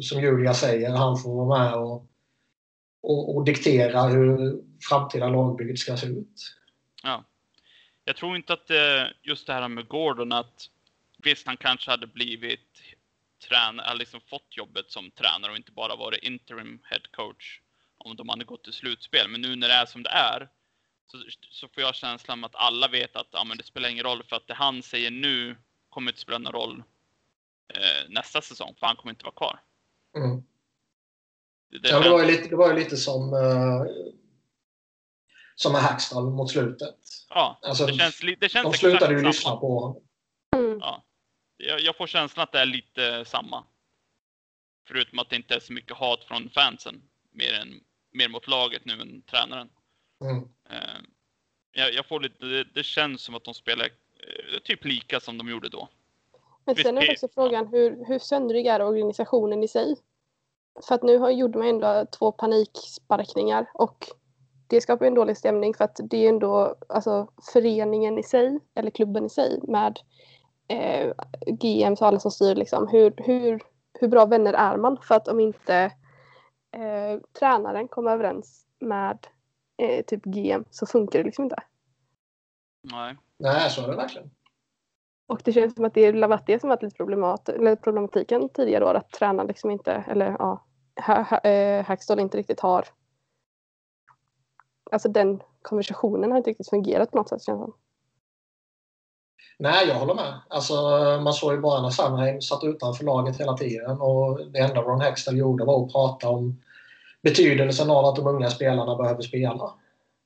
som Julia säger, han får vara med och, och, och diktera hur framtida lagbygget ska se ut. Ja. Jag tror inte att det, just det här med Gordon att visst han kanske hade blivit tränare, liksom fått jobbet som tränare och inte bara varit interim head coach om de hade gått till slutspel. Men nu när det är som det är så, så får jag känslan av att alla vet att ja, men det spelar ingen roll för att det han säger nu kommer inte spela någon roll eh, nästa säsong för han kommer inte vara kvar. Mm. Det, Ja, det var ju lite, det var ju lite som, eh, som med Hackstall mot slutet. ja, Alltså, det känns, det känns de slutade ju lyssna på. Mm. Ja. Jag, jag får känslan att det är lite samma. Förutom att det inte är så mycket hat från fansen. Mer, än, mer mot laget nu än tränaren. Mm. Eh, jag, jag får lite, det, det känns som att de spelar eh, typ lika som de gjorde då. Men sen är också frågan hur, hur söndrig är organisationen i sig? För att nu har, gjorde man ändå två paniksparkningar och det skapar ju en dålig stämning för att det är ändå alltså, föreningen i sig, eller klubben i sig med eh, GMs och alla som styr liksom. Hur, hur, hur bra vänner är man? För att om inte eh, tränaren kommer överens med eh, typ GM så funkar det liksom inte. Nej. Nej, så är det verkligen. Och det känns som att det är varit det som varit lite problemat, eller problematiken tidigare år, att tränaren liksom inte, eller ja, eh, Hackstall inte riktigt har Alltså den konversationen har inte riktigt fungerat på något sätt känns det. Nej, jag håller med. Alltså, man såg ju bara när Sandheim satt utanför laget hela tiden och det enda Ron Hextall gjorde var att prata om betydelsen av att de unga spelarna behöver spela.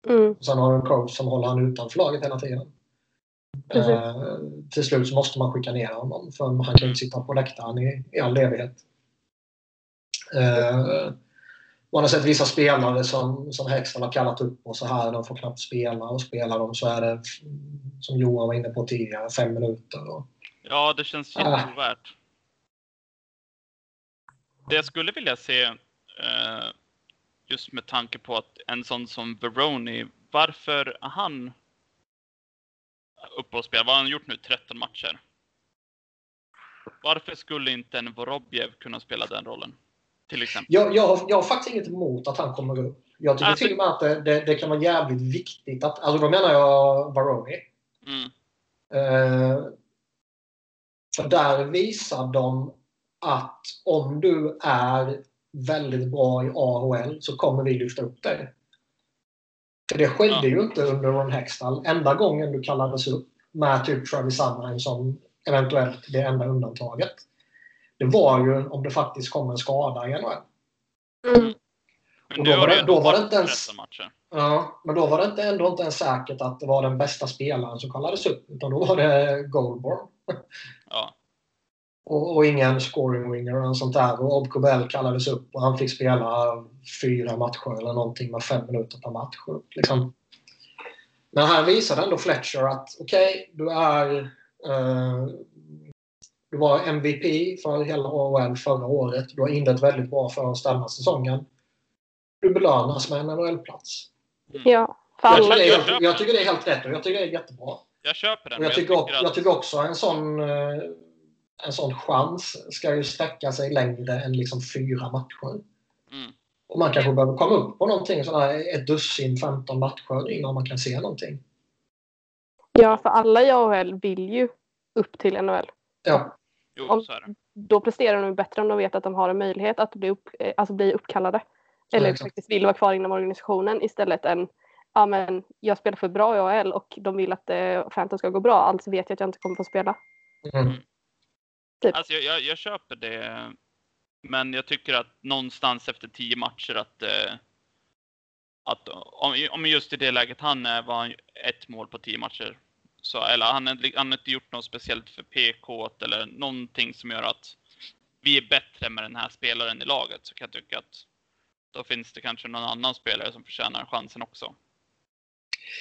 Mm, Sen har du en coach som håller han utanför laget hela tiden. Eh, till slut så måste man skicka ner honom för han kan inte sitta på läktaren i, i all evighet. Eh, man har sett vissa spelare som, som Hextall har kallat upp och så här, de får knappt spela och spelar de så är det, som Johan var inne på tidigare, fem minuter. Och, Ja, det känns Ah. jätteovärt. Det jag skulle vilja se, eh, just med tanke på att en sån som Veroni, varför han uppe och spelar? Vad har han gjort nu? 13 matcher. Varför skulle inte en Vorobjev kunna spela den rollen? Till exempel. jag, jag, har, jag har faktiskt inget emot att han kommer upp. Jag tycker Alltså- till och med att det, det, det kan vara jävligt viktigt att, alltså då menar jag Varoni. Mm. Eh, för där visar de att om du är väldigt bra i AHL så kommer vi lyfta upp dig. För det skedde Ja. ju inte under Ron Hextall. Enda gången du kallades upp med typ Travis Sunheim som eventuellt det enda undantaget. Det var ju om det faktiskt kom en skada i NHL. mm, Och då var det då var det inte ens- 13 matcher. Ja, men då var det inte, ändå inte ens säkert att det var den bästa spelaren som kallades upp. Utan då var det Goldborn. Ja. Och, och ingen scoring winger och sånt där. Och Obco Bell kallades upp och han fick spela fyra matcher eller någonting med fem minuter per match. Liksom. Men här visade ändå Fletcher att okej, du är eh, du var MVP för hela AHL förra året. Du har inlett väldigt bra för denna säsongen. Du belönas med en NHL-plats. ja, för Jag tycker, jag helt, jag tycker det är helt rätt och jag tycker det är jättebra. Jag köper den. Och jag, men tycker, att- jag tycker också en sån, eh, en sån chans ska ju sträcka sig längre än liksom fyra matcher. Mm. Och man kanske behöver komma upp på någonting sådär ett dussin, 15 matcher innan man kan se någonting. Ja, för alla i AHL vill ju upp till NHL. Ja, Jo, Om- så är det. Då presterar de bättre om de vet att de har en möjlighet att bli, upp, eh, alltså bli uppkallade. Eller exakt. faktiskt vill vara kvar inom organisationen istället än ja men jag spelar för bra i AHL och de vill att eh, Phantom ska gå bra, alltså vet jag att jag inte kommer få spela. mm. Typ. Alltså jag, jag, jag köper det. Men jag tycker att någonstans efter tio matcher att, eh, att om, om just i det läget han är var han ett mål på tio matcher. Så, eller han har han har inte gjort något speciellt för PK eller någonting som gör att vi är bättre med den här spelaren i laget så kan jag tycka att då finns det kanske någon annan spelare som förtjänar chansen också.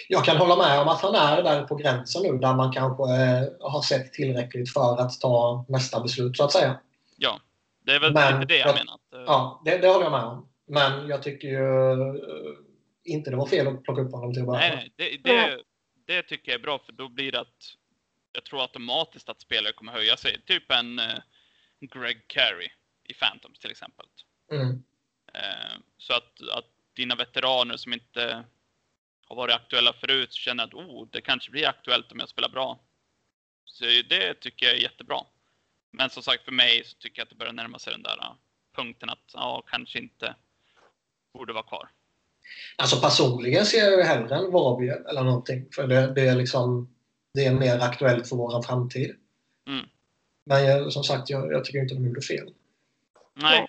Jag kan hålla med om att han är där på gränsen nu där man kanske eh, har sett tillräckligt för att ta nästa beslut så att säga. Ja, det är väl Men, lite det jag, jag menar. Ja, det, det håller jag med om. Men jag tycker ju eh, inte det var fel att plocka upp honom till att börja. Nej, det, det, det tycker jag är bra för då blir det att jag tror automatiskt att spelare kommer höja sig. Typ en Greg Carey i Phantoms till exempel. Mm. Så att, att dina veteraner som inte har varit aktuella förut känner att oh, det kanske blir aktuellt om jag spelar bra. Så det tycker jag är jättebra. Men som sagt för mig så tycker jag att det börjar närma sig den där uh, punkten att ja, kanske inte borde vara kvar. Alltså personligen ser jag ju hellre en Vorobjev eller någonting. För det, det, är liksom det är mer aktuellt för vår framtid. Mm. Men jag, som sagt, jag, jag tycker inte de gjorde fel. Nej.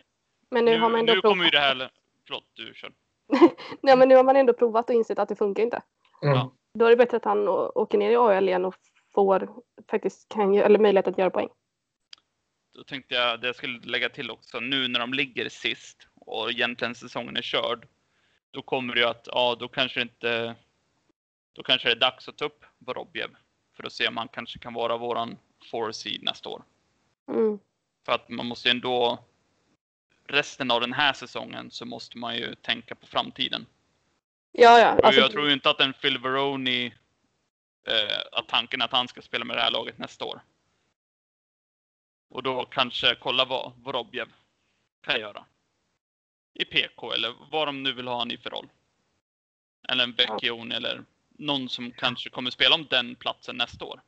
Men nu, nu har man ändå nu kommer ju det här... Förlåt, du kör. Nej, men nu har man ändå provat och insett att det funkar inte. Mm. Då är det bättre att han åker ner i AL igen och får faktiskt kan, eller möjlighet att göra poäng. Då tänkte jag det jag skulle lägga till också. Nu när de ligger sist och egentligen säsongen är körd. Då kommer det ju att, ja, då kanske det inte... Då kanske det är dags att ta upp Vorobjev. För att se om han kanske kan vara våran four seed nästa år. Mm. För att man måste ju ändå... Resten av den här säsongen så måste man ju tänka på framtiden. Ja, ja. Alltså... Jag tror ju inte att en Phil Veroni... Eh, att tanken är att han ska spela med det här laget nästa år. Och då kanske kolla vad Vorobjev kan göra. I PK eller vad de nu vill ha han i för roll. Eller en Vecchione eller någon som kanske kommer spela om den platsen nästa år.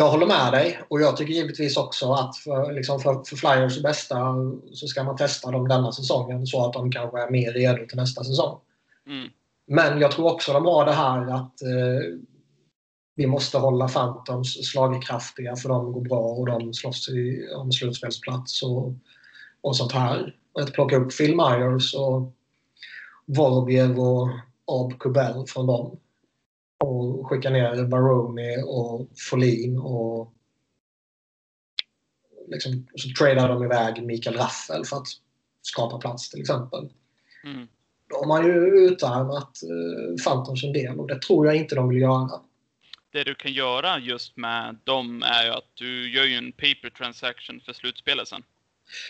Jag håller med dig och jag tycker givetvis också att för, liksom för, för Flyers bästa så ska man testa dem denna säsongen så att de kanske är mer redo till nästa säsong. Mm. Men jag tror också de har det här att eh, vi måste hålla Phantoms slagkraftiga för de går bra och de slåss i, om slutspelsplats och, och sånt här. Att plocka upp Phil Myers och Vorobjev och Ab Kubel från dem. Och skicka ner Baroni och Folin och liksom, så tradar de iväg Mikael Raffel för att skapa plats till exempel. Mm. Då har man ju utarmat uh, Phantoms en del och det tror jag inte de vill göra det du kan göra just med dem är ju att du gör ju en paper transaction för slutspelet sen.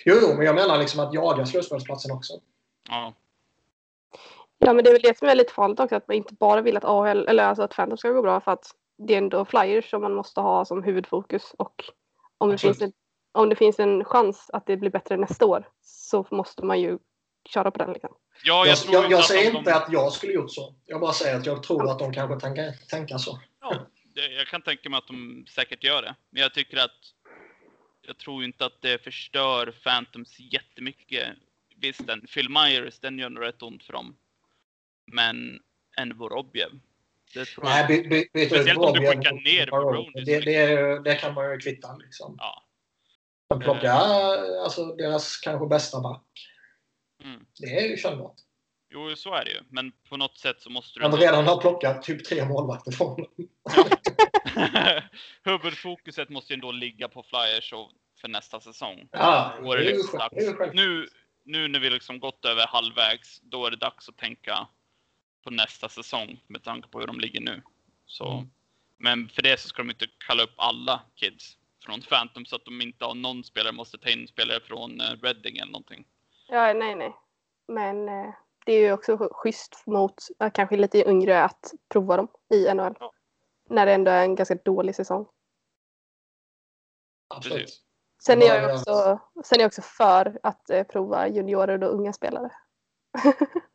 Jo, jo, men jag menar liksom att jaga slutspelsplatsen också. Ja. Ja, men det är väl det som är lite farligt också, att man inte bara vill att AHL, eller alltså att Phantom ska gå bra för att det är ändå flyers som man måste ha som huvudfokus och om det, finns en, om det finns en chans att det blir bättre nästa år så måste man ju köra på den. Liksom. Ja, jag, jag, jag, jag säger de... inte att jag skulle gjort så. Jag bara säger att jag tror att de kanske tänker, tänker så. Ja, det, jag kan tänka mig att de säkert gör det. Men jag tycker att jag tror inte att det förstör Phantoms jättemycket. Visst, den, Phil Myers, den gör nog rätt ont för dem. Men en Vorobjev. Det tror Nej, by, by, byta Speciellt om du skickar ner Vorobjev. Det, det, det, kan man ju kvitta liksom. Ja. Men plocka uh, alltså, deras kanske bästa back. Mm. Det är ju kännbart. Jo, så är det ju. Men på något sätt så måste du... Men redan har plockat typ tre målvakter från ja. Huvudfokuset måste ju ändå ligga på Flyers och för nästa säsong. Ja, då är det, liksom dags. Nu, nu när vi liksom gått över halvvägs, då är det dags att tänka på nästa säsong med tanke på hur de ligger nu. Så, mm. Men för det så ska de inte kalla upp alla kids från Phantom så att de inte har någon spelare måste ta in spelare från eh, Reading eller någonting. Ja, nej, nej. Men eh, det är ju också schysst mot kanske lite yngre att prova dem i NHL. Ja. När det ändå är en ganska dålig säsong. Absolut. Sen är jag också, sen är jag också för att eh, prova juniorer och unga spelare.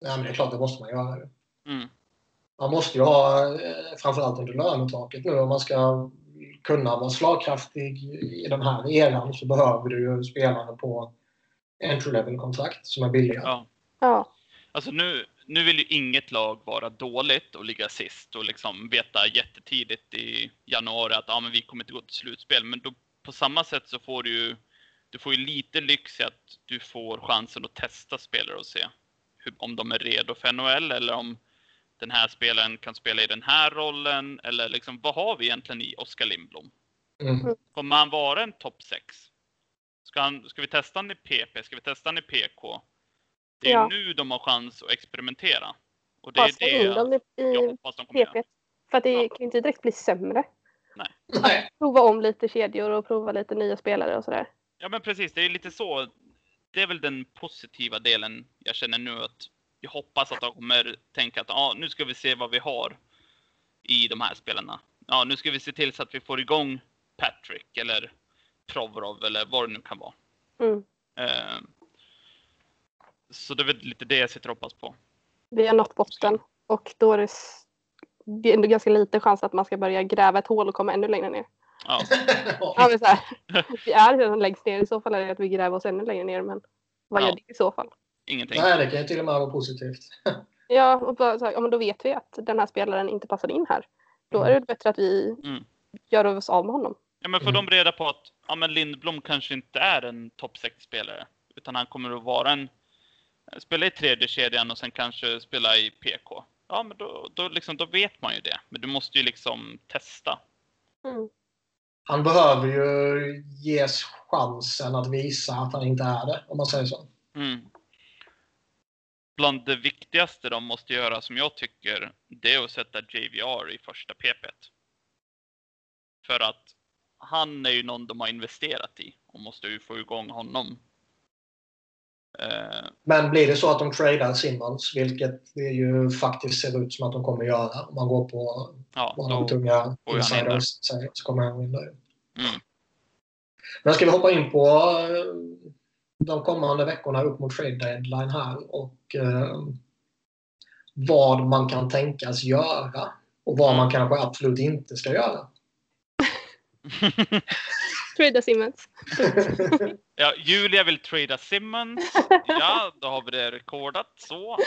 ja, men det är klart, det måste man göra. Mm. Man måste ju ha, eh, framförallt under lönetaket nu, om man ska kunna vara slagkraftig i den här eran så behöver du ju spelare på entry level-kontrakt som är billiga. Ja. Ja. Alltså nu, nu vill ju inget lag vara dåligt och ligga sist och liksom veta jättetidigt i januari att ah, men vi kommer inte gå till slutspel. Men då, på samma sätt så får du ju du får ju lite lyx i att du får chansen att testa spelare och se om de är redo för NHL eller om den här spelaren kan spela i den här rollen eller liksom vad har vi egentligen i Oskar Lindblom? Mm. Kommer han vara en topp 6? Ska, han, ska vi testa han i PP? Ska vi testa han i PK? Det är Ja. nu de har chans att experimentera. Och det Bara är det i, jag i hoppas de kommer PP. göra. För att det Ja. kan ju inte direkt bli sämre. Nej. Prova om lite kedjor och prova lite nya spelare och sådär. Ja men precis, det är lite så. Det är väl den positiva delen jag känner nu att jag hoppas att de kommer tänka att ah, nu ska vi se vad vi har i de här spelarna. Ja, nu ska vi se till så att vi får igång Patrick eller Provorov eller vad det nu kan vara. Mm. Eh, så det är väl lite det jag sitter och hoppas på. Vi har nått botten och då är det, det är ganska liten chans att man ska börja gräva ett hål och komma ännu längre ner. Ja, Ja, men så här, vi är redan längst ner. I så fall är det att vi gräver oss ännu längre ner. Men vad Ja. gör det i så fall? ingenting. Nej, det kan ju till och med vara positivt. Ja, och bara så här, ja, men då vet vi att den här spelaren inte passar in här. Då är det bättre att vi Mm. gör oss av med honom. Ja, men får Mm. de reda på att ja, men Lindblom kanske inte är en topp 6-spelare. Utan han kommer att vara en... Spela i tredje kedjan och sen kanske spela i PK. Ja, men då, då, liksom, då vet man ju det. Men du måste ju liksom testa. Mm. Han behöver ju ges chansen att visa att han inte är det, om man säger så. Mm. Bland det viktigaste de måste göra, som jag tycker, det är att sätta JVR i första PP. För att han är ju någon de har investerat i och måste ju få igång honom. Eh, Men blir det så att de tradar Simmons, vilket det ju faktiskt ser ut som att de kommer göra om man går på ja, vad de tunga insiders säger, så kommer han in där. mm. Men ska vi hoppa in på eh, de kommande veckorna upp mot trade deadline här och eh, vad man kan tänkas göra och vad man kanske absolut inte ska göra. Trada Simmons. Ja, Julia vill trada Simmons. Ja, då har vi det rekordat. Så.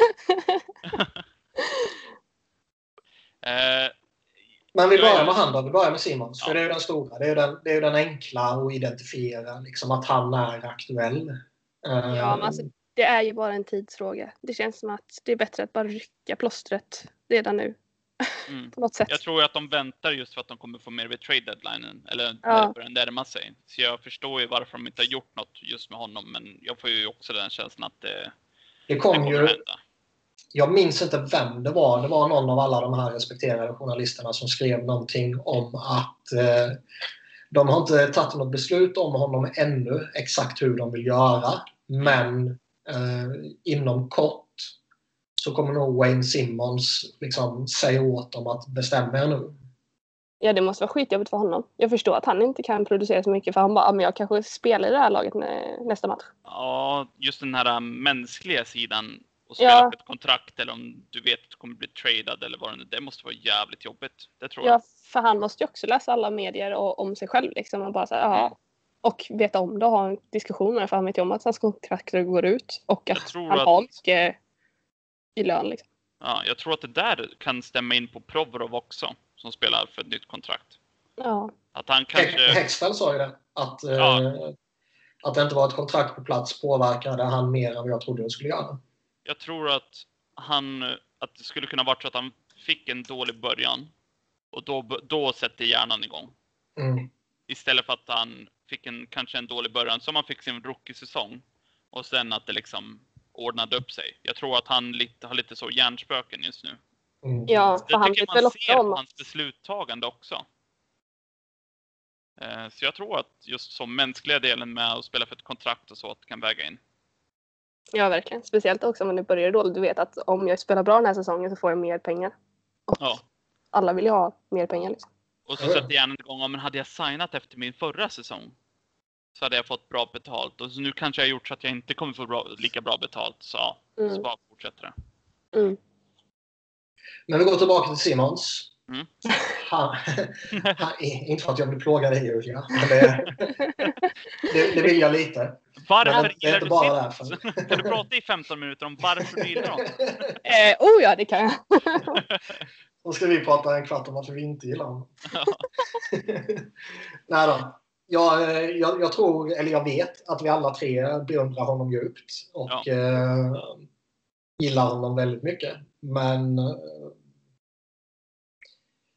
eh, Men vi Jag är- börjar med han då. Vi börjar med Simons. För Ja. det är ju den stora. Det är ju den, det är ju den enkla att identifiera. Liksom att han är aktuell. Eh, Ja, men alltså, det är ju bara en tidsfråga. Det känns som att det är bättre att bara rycka plåstret redan nu. Mm. På något sätt. Jag tror att de väntar just för att de kommer få mer vid trade deadlinen. Eller Ja. det börjar närma sig. Så jag förstår ju varför de inte har gjort något just med honom. Men jag får ju också den känslan att det, det det kom kommer ju, hända. jag minns inte vem det var. Det var någon av alla de här respekterade journalisterna som skrev någonting om att eh, de har inte tagit något beslut om honom ännu, exakt hur de vill göra. Men eh, inom kort så kommer nog Wayne Simmons liksom säga åt dem att bestämma er nu. Ja, det måste vara skitjobbigt för honom. Jag förstår att han inte kan producera så mycket för han bara, "Ja, men jag kanske spelar i det här laget nä- nästa match. Ja, just den här ähm, mänskliga sidan. Och spela Ja. på ett kontrakt eller om du vet att du kommer bli tradad eller vad det nu Det måste vara jävligt jobbigt. Det tror jag. Ja, för han måste ju också läsa alla medier och, om sig själv liksom och bara så här, ja. Och veta om det och ha en diskussion med det, för han vet ju om att hans kontrakt går ut och att han att- har mycket i lön liksom. Ja, jag tror att det där kan stämma in på Provorov också. Som spelar för ett nytt kontrakt. Ja. Att han kanske... Hextall sa ju det. Att, eh, Ja. att det inte var ett kontrakt på plats påverkade han mer än vad jag trodde det skulle göra. Jag tror att han... Att det skulle kunna vara så att han fick en dålig början. Och då, då sätter hjärnan igång. Mm. Istället för att han fick en, kanske en dålig början, som han fick sin rookie-säsong. Och sen att det liksom ordnade upp sig. Jag tror att han lite, har lite så hjärnspöken just nu. Mm. Ja, för Det han tycker vet man väl ser också om hans besluttagande också. Eh, Så jag tror att just som mänskliga delen med att spela för ett kontrakt och så, att kan väga in. Ja, verkligen. Speciellt också om det börjar dåligt. Du vet att om jag spelar bra den här säsongen så får jag mer pengar. Och Ja. alla vill ju ha mer pengar liksom. Och så sätter hjärnan igång, men hade jag signat efter min förra säsong så hade jag fått bra betalt. Och så nu kanske jag har gjort så att jag inte kommer få bra, lika bra betalt. Så ja, så Mm. bara fortsätter det. Mm. Men vi går tillbaka till Simons. Mm. Han, han, inte för att jag vill plåga dig Julia, men det, det, det vill jag lite. Varför Men det är inte du bara Simmons? därför. Kan du prata i 15 minuter om varför du gillar honom? Eh, oh ja, det kan jag. Då ska vi prata en kvart om varför vi inte gillar honom. Ja. Nej då. Jag, eh, jag, jag tror, eller jag vet, att vi alla tre beundrar honom djupt och Ja. eh, gillar honom väldigt mycket. Men eh,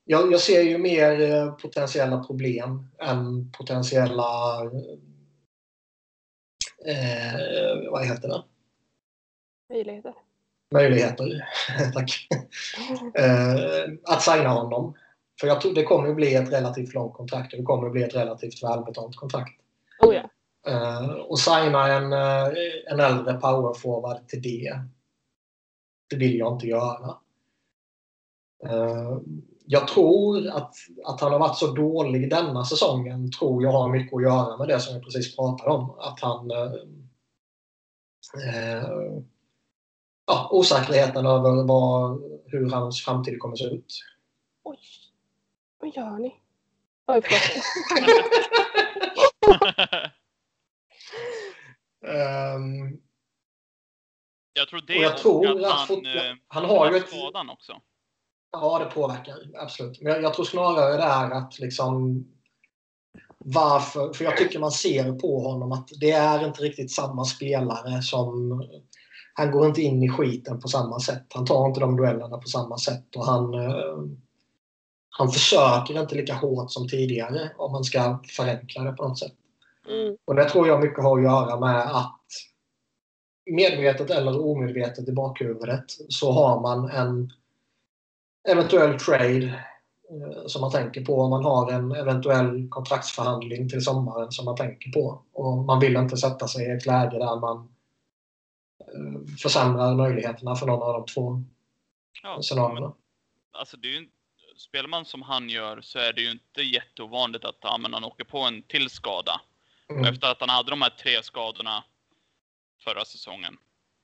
jag, jag ser ju mer eh, potentiella problem än potentiella eh, eh, vad heter det? Möjligheter. Möjligheter. Tack. Eh, att signa honom. För jag tror det kommer att bli ett relativt långt kontrakt och det kommer att bli ett relativt välbetalt kontrakt. Oh ja. Eh, och signa en, eh, en äldre powerforward till det. Det vill jag inte göra. Eh, jag tror att, att han har varit så dålig denna säsongen tror jag har mycket att göra med det som jag precis pratade om. Att han... Ja, osäkerheten över vad, hur hans framtid kommer att se ut. Vad gör ni? Oj, förlåt. Ehm, jag tror det Och jag tror att att han, fot- eh, han har ju ett... skadan också. Ja, det påverkar. Absolut. Men jag, jag tror snarare det är att liksom varför, för jag tycker man ser på honom att det är inte riktigt samma spelare som han går inte in i skiten på samma sätt. Han tar inte de duellerna på samma sätt och han eh, han försöker inte lika hårt som tidigare om man ska förenkla det på något sätt. Mm. Och det tror jag mycket har att göra med att medvetet eller omedvetet i bakhuvudet så har man en eventuell trade eh, som man tänker på. Man har en eventuell kontraktsförhandling till sommaren som man tänker på. Och man vill inte sätta sig i ett läge där man eh, försämrar möjligheterna för någon av de två Ja, scenarierna. alltså det är ju, spelar man som han gör så är det ju inte jätteovanligt att ja, men han åker på en till skada. Och Mm. efter att han hade de här tre skadorna förra säsongen.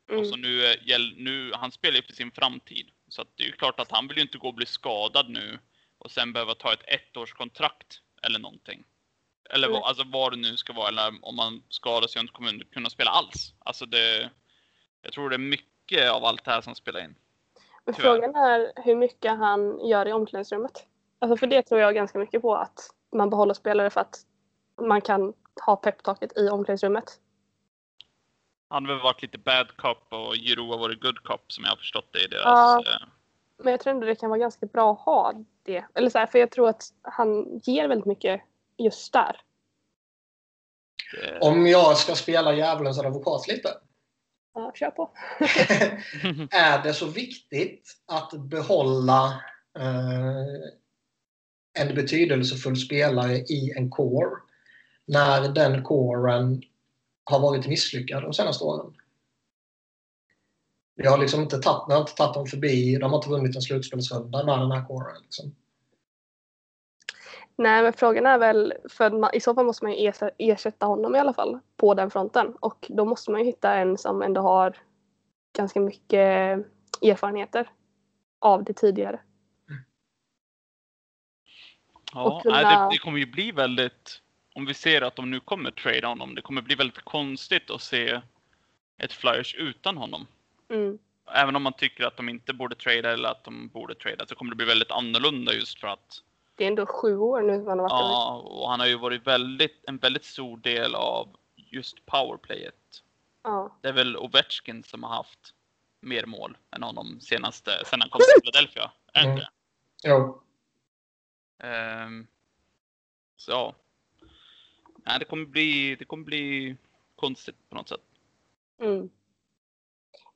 Mm. Och så nu, gäll- nu, han spelar ju för sin framtid. Så det är ju klart att han vill ju inte gå och bli skadad nu och sen behöva ta ett ettårskontrakt eller någonting. Eller Nej. alltså vad det nu ska vara, eller om man skadar sig och inte kommer kunna spela alls. Alltså det, jag tror det är mycket av allt det här som spelar in. Men Tyvärr. frågan är hur mycket han gör i omklädningsrummet. Alltså för det tror jag ganska mycket på att man behåller spelare för att man kan ha peptaket i omklädningsrummet. Han har väl varit lite bad cop och Jiro har varit good cop som jag har förstått det i deras... Ja. eh, Men jag tror ändå det kan vara ganska bra att ha det. Eller så här, för jag tror att han ger väldigt mycket just där. Om jag ska spela djävulens advokat lite. Ja, kör på. är det så viktigt att behålla eh, en betydelsefull spelare i en core när den coren har varit misslyckad de senaste åren? Vi har liksom inte tagit, har inte tagit dem förbi, de har inte vunnit en slutspelsrunda med den här coren. Liksom. Nej, men frågan är väl, för man, i så fall måste man ju ersätta honom i alla fall på den fronten. Och då måste man ju hitta en som ändå har ganska mycket erfarenheter av det tidigare. Ja, kunna- nej, det, det kommer ju bli väldigt, om vi ser att de nu kommer trade honom, det kommer bli väldigt konstigt att se ett Flyers utan honom. Mm. Även om man tycker att de inte borde trada eller att de borde trada så kommer det bli väldigt annorlunda just för att Det är ändå sju år nu han har varit ja, och han har ju varit väldigt, en väldigt stor del av just powerplayet. Ja. Det är väl Ovechkin som har haft mer mål än honom senaste, sen han kom till Philadelphia. Är Mm. inte? Jo. Ehm, så ja. Nej, det kommer bli, det kommer bli konstigt på något sätt. Mm.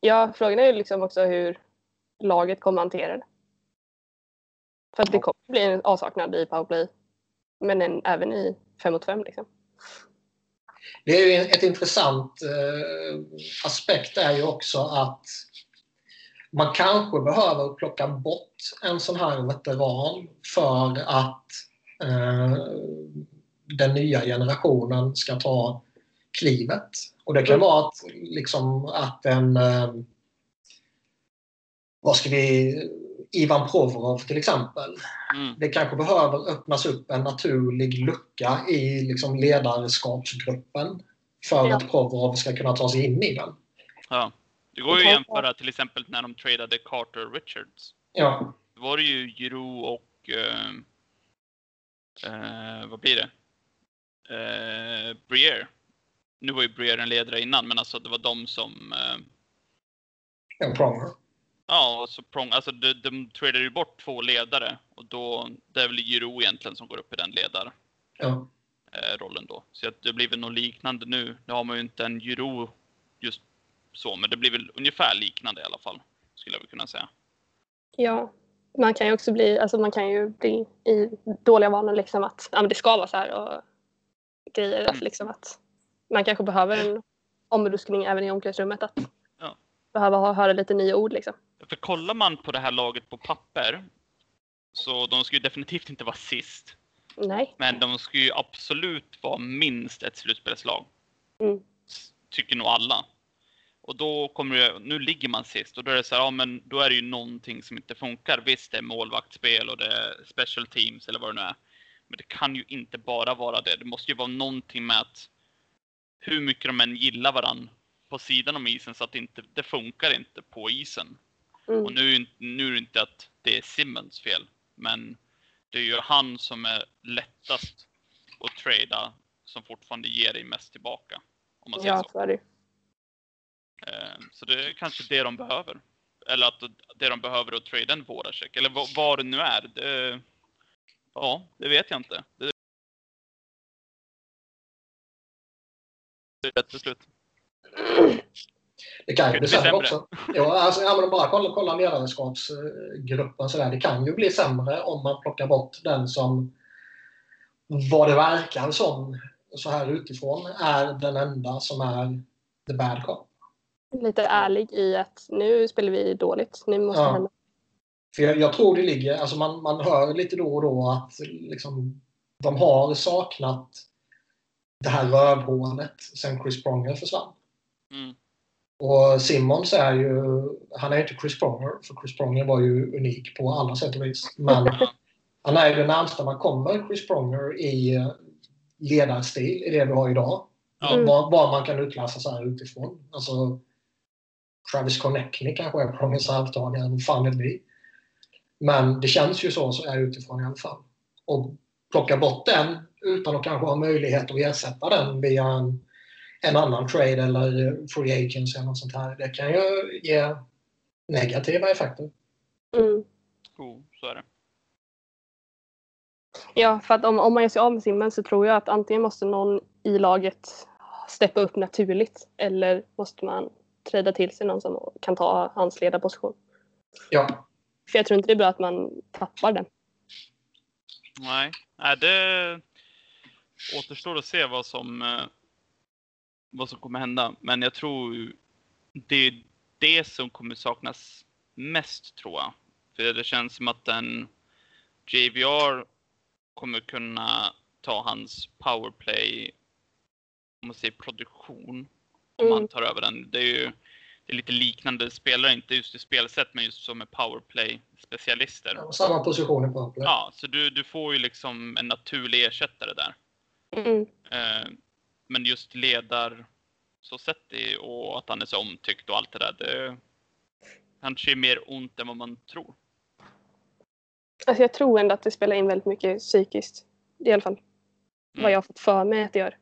Ja, frågan är ju liksom också hur laget kommer hantera det. För att det kommer bli en avsaknad i powerplay. Men en, även i 5 mot 5 liksom. Det är ju ett intressant eh, aspekt är ju också att man kanske behöver plocka bort en sån här veteran för att eh, den nya generationen ska ta klivet. Och det kan vara att, liksom, att en eh, vad ska vi Ivan Provorov till exempel Mm. det kanske behöver öppnas upp en naturlig lucka i liksom ledarskapsgruppen för Ja. att Provorov ska kunna ta sig in i den. Ja. Det går ju att jämföra till exempel när de tradade Carter Richards. Ja, Då var det ju Giroux och eh, eh, vad blir det? Eh, Briere. Nu var ju Briere en ledare innan, men alltså det var de som eh, en Pronger. Ja, och så Prong, alltså de, de tradade ju bort två ledare och då, det är väl Giroux egentligen som går upp i den ledar. Ja. eh, rollen då. Så att det blir väl något liknande nu. Nu har man ju inte en gyro just så, men det blir väl ungefär liknande i alla fall. Skulle jag väl kunna säga. Ja, man kan ju också bli, alltså man kan ju bli i dåliga vanor liksom att ja, men det ska vara så här och grejer. Mm. Att liksom att man kanske behöver en omruskning även i omklädningsrummet. Att. Behöva ha, höra lite nya ord liksom. För kollar man på det här laget på papper, så de ska ju definitivt inte vara sist. Nej. Men de ska ju absolut vara minst ett slutspelslag. Mm. Tycker nog alla. Och då kommer det, nu ligger man sist och då är det så här, ja men då är det ju någonting som inte funkar. Visst, det är målvaktsspel och det är special teams eller vad det nu är. Men det kan ju inte bara vara det. Det måste ju vara någonting med att hur mycket de än gillar varann på sidan om isen så att det inte, det funkar inte på isen. Mm. Och nu, nu är det inte att det är Simmons fel, men det är ju han som är lättast att trada som fortfarande ger dig mest tillbaka. Om man säger Ja, så. så är det. Eh, Så det är kanske det de behöver. Eller att det de behöver är att trada en Voracek. Eller vad, vad det nu är. Det, ja, det vet jag inte. Det, det är ett beslut. Det kan ju bli sämre också. Ja, alltså, ja, men bara kolla, kolla ledarskapsgruppen. Så där. Det kan ju bli sämre om man plockar bort den som, vad det verkar som, så här utifrån, är den enda som är the bad cop. Lite ärlig i att nu spelar vi dåligt. Nu måste Ja. hända. För jag, jag tror det ligger, alltså man, man hör lite då och då att liksom, de har saknat det här rövhålet sen Chris Pronger försvann. Mm. Och Simmons är ju, han är inte Chris Pronger, för Chris Pronger var ju unik på alla sätt och vis. Men han är ju det närmsta man kommer Chris Pronger i eh, ledarstil i det vi har idag. Mm. Vad, vad man kan utläsa så här utifrån. Alltså, Travis Connectney kanske är Prongers arvtagare, fan vet vi. Men det känns ju så, så är utifrån i alla fall. Och plocka bort den utan att kanske ha möjlighet att ersätta den via en, en annan trade eller free agents eller något sånt här. Det kan ju ge negativa effekter. Mm. Jo, så är det. Ja, för att om, om man gör sig av med Simmen så tror jag att antingen måste någon i laget steppa upp naturligt eller måste man träda till sig någon som kan ta hans ledarposition. Ja, För jag tror inte det är bra att man tappar den. Nej, Nej det återstår att se vad som, eh, vad som kommer hända. Men jag tror ju det är det som kommer saknas mest tror jag. För det känns som att en JVR kommer kunna ta hans powerplay, om man säger produktion, om Mm. han tar över den. Det är ju det är lite liknande spelare, inte just i spelsätt, men just som är powerplay-specialister. samma position i powerplay. Ja, så du, du får ju liksom en naturlig ersättare där. Mm. Eh, men just ledar så sett och att han är så omtyckt och allt det där. Det kanske är mer ont än vad man tror. Alltså jag tror ändå att det spelar in väldigt mycket psykiskt. I alla fall vad Mm. jag har fått för mig att det gör.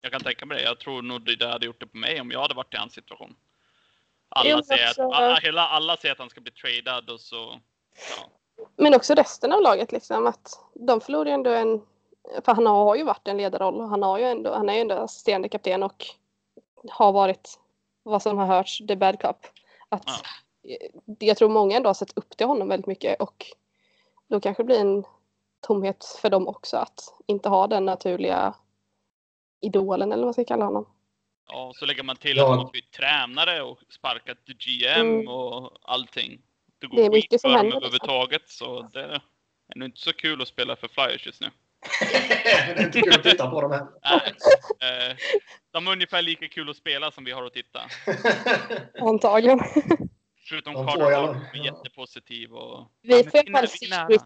Jag kan tänka mig det. Jag tror nog det hade gjort det på mig om jag hade varit i hans situation. Alla, säger, alltså- att, alla, hela, alla säger att han ska bli tradad och så... Ja. Men också resten av laget liksom att de förlorar ju ändå en för han har ju varit en ledarroll och han, har ju ändå, han är ju ändå assisterande kapten och har varit vad som har hörts the bad cop. Att Ja. Jag tror många ändå har sett upp till honom väldigt mycket och då kanske det blir en tomhet för dem också att inte ha den naturliga idolen eller vad man ska kalla honom. ja, och så lägger man till Ja. att de har bytt tränare och sparkat GM Mm. och allting. Det går Det är mycket skit som för händer, liksom. överhuvudtaget så det är nog inte så kul att spela för Flyers just nu. Det är inte kul att titta på dem heller. Nej. Eh, de är ungefär lika kul att spela som vi har att titta. Antagligen. Förutom De får Carter som är jättepositiv och... Vi får i alla fall. 670.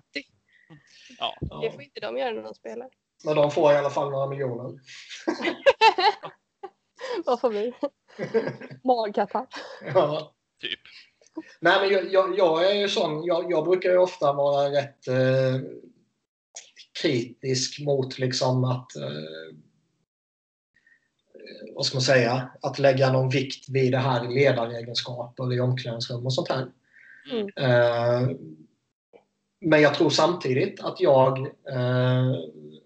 Ja. Det får inte de göra när de spelar. Men de får i alla fall några miljoner. Vad får vi? Magkatarr. ja. Typ. Nej, men jag, jag, jag är ju sån. Jag, jag brukar ju ofta vara rätt eh, kritisk mot liksom att eh, vad ska man säga? Att lägga någon vikt vid det här ledaregenskaper i omklädningsrum och sånt här. Mm. Eh, men jag tror samtidigt att jag eh,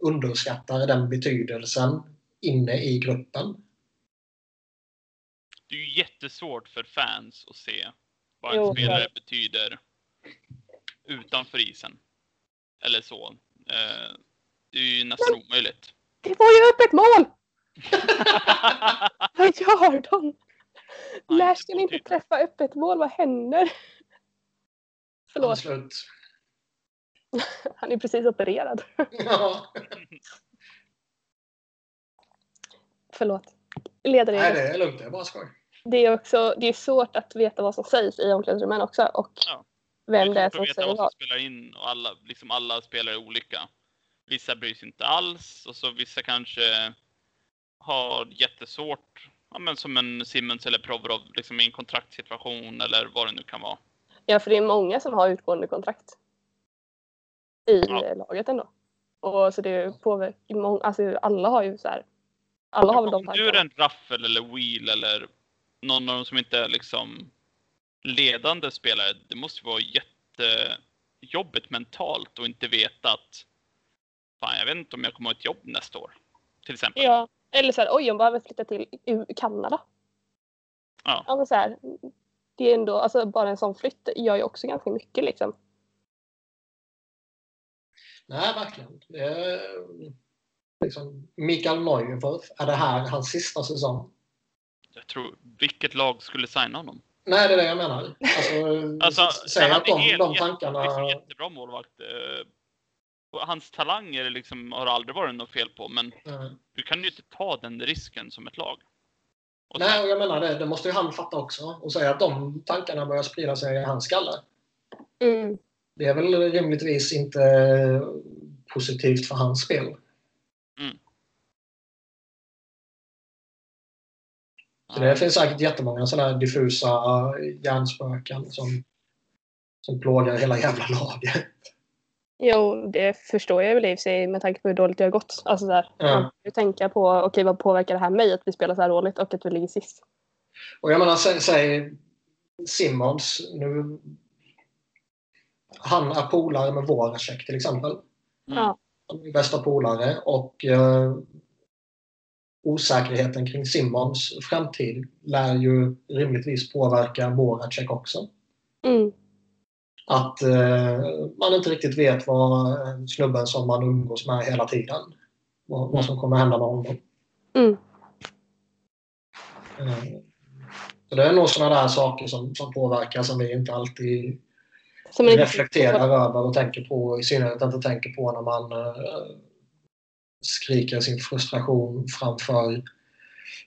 underskattar den betydelsen inne i gruppen. Det är ju jättesvårt för fans att se vad en Jo, spelare ja. betyder utanför isen. Eller så. Eh, det är ju nästan omöjligt. Det var ju öppet mål! Vad gör de? Ja, När ska ni inte träffa öppet mål? Vad händer? Förlåt, Slut. han är precis opererad. Ja. Förlåt. Ledare Nej, det är lugnt. Det är bara skoj. det är också det är svårt att veta vad som sägs i omklädningsrummen också och Ja. Vem det är som säger vad som spelar in och alla, liksom alla spelare är olika. Vissa bryr sig inte alls och så vissa kanske har jättesvårt. Ja, men som en Simmons eller Provorov liksom i en kontraktsituation eller vad det nu kan vara. Ja, för det är många som har utgående kontrakt i Ja. laget ändå. Och så det påverkar många, alltså alla har ju så här. Alla har väl de Om du är tankarna. en Raffel eller Wheel eller någon av dem som inte är liksom ledande spelare. Det måste vara jättejobbigt mentalt och inte veta att fan, jag vet inte om jag kommer ha ett jobb nästa år. Till exempel. Ja, eller så här, oj, jag behöver flytta till Kanada. Ja. Men så här, det är ändå, alltså bara en sån flytt gör ju också ganska mycket liksom. Nej, verkligen. Är, liksom, Mikael Neuwirth, är det här hans sista säsong? Jag tror, vilket lag skulle signa honom? Nej, det är det jag menar. Alltså, Alltså, säg han att är de, helt- de tankarna... liksom jättebra målvakt. eh, Hans talanger liksom har aldrig varit något fel på, men Nej. du kan ju inte ta den risken som ett lag. Och Nej, och jag menar det. Det måste ju han fatta också. Och säga att de tankarna börjar sprida sig i hans skalle. Mm. Det är väl rimligtvis inte positivt för hans spel. Så det finns säkert jättemånga sådana här diffusa hjärnspöken som, som plågar hela jävla laget. Jo, det förstår jag väl i och för sig med tanke på hur dåligt det har gått. Alltså där, Ja. Man får tänka på, okej vad påverkar det här mig att vi spelar så här dåligt och att vi ligger sist? Och jag menar, säg, säg Simmons. Nu, han är polare med Voracek till exempel. Mm. Ja. Han är bästa polare och eh, osäkerheten kring Simmons framtid lär ju rimligtvis påverka Voracek också. Mm. Att eh, man inte riktigt vet vad snubben som man umgås med hela tiden, vad, vad som kommer hända med honom. Mm. Eh, så det är nog sådana där saker som, som påverkar som vi inte alltid Som reflekterar över och tänker på, i synnerhet inte tänker på när man eh, skriker sin frustration framför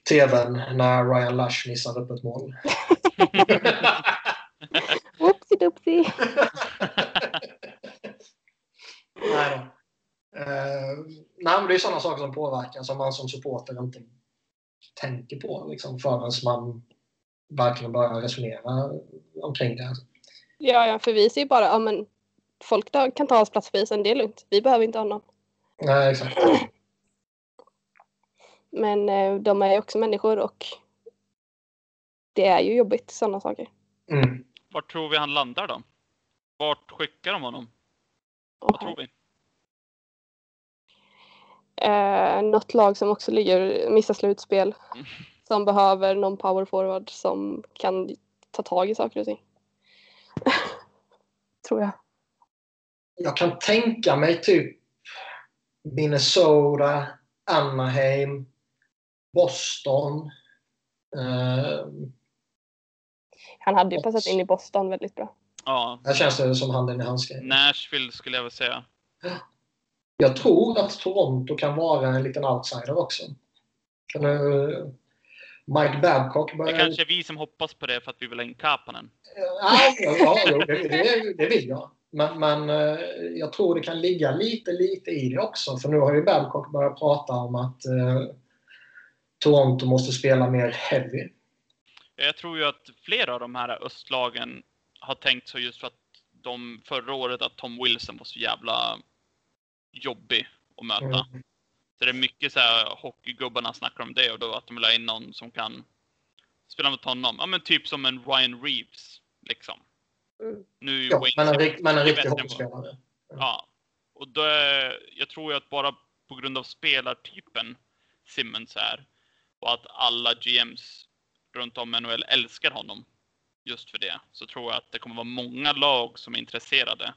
TVn när Ryan Lash missar upp ett mål. Oopsie doopsie. nej, då. Eh, nej, men det är sådana saker som påverkar som man som supporter inte tänker på liksom, förrän man verkligen börjar resonera omkring det. Ja, ja, för vi ser ju bara, ja men folk kan ta hans plats på isen, det är lugnt. Vi behöver inte honom. Nej, exakt. Men eh, de är ju också människor och det är ju jobbigt sådana saker. Mm. Vart tror vi han landar då? Vart skickar de honom? Och Vad tror vi? eh, något lag som också ligger, missar slutspel. Mm. Som behöver någon power forward som kan ta tag i saker och ting. Tror jag. Jag kan tänka mig typ Minnesota, Anaheim, Boston. Eh, Han hade ju passat in i Boston väldigt bra. Ja, här känns det som handen i handsken. Nashville skulle jag väl säga. Jag tror att Toronto kan vara en liten outsider också. Kan du, Mike Babcock Det börjar... kanske är vi som hoppas på det för att vi vill ha in Kapanen. Ja, ja, ja, det, det, det vill jag. Men, men eh, jag tror det kan ligga lite, lite i det också. För nu har ju Babcock börjat prata om att eh, Toronto måste spela mer heavy. Jag tror ju att flera av de här östlagen har tänkt så just för att de förra året att Tom Wilson var så jävla jobbig att möta. Mm. Så det är mycket så här hockeygubbarna snackar om det och då att de vill ha in någon som kan spela mot honom. Ja men typ som en Ryan Reeves. Liksom. Nu Ja, Wayne men en mycket riktig hockeyspelare. Ja. Och då, är- jag tror ju att bara på grund av spelartypen Simmons är och att alla GMs runt om NHL älskar honom just för det, så tror jag att det kommer vara många lag som är intresserade.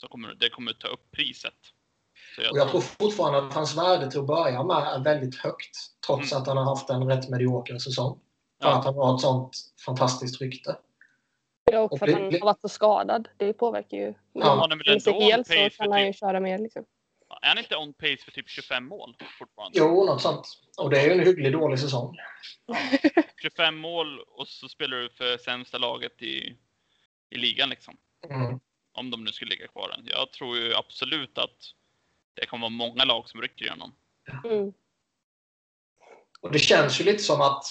Så kommer, det kommer ta upp priset. Jag, Och jag tror, tror fortfarande att hans värde till att börja med är väldigt högt. Trots Mm. att han har haft en rätt medioker säsong. För Ja. att han har ett sånt fantastiskt rykte. Ja, och för att han har varit så skadad. Det påverkar ju. Men Ja, han är hel on så kan han ju typ- köra mer liksom. är han inte on pace för typ 25 mål fortfarande? Jo, något sånt. Och det är ju en hygglig dålig säsong. 25 mål och så spelar du för sämsta laget i, i ligan liksom. Mm. Om de nu skulle ligga kvar än. Jag tror ju absolut att det kommer vara många lag som rycker igenom. Mm. Och det känns ju lite som att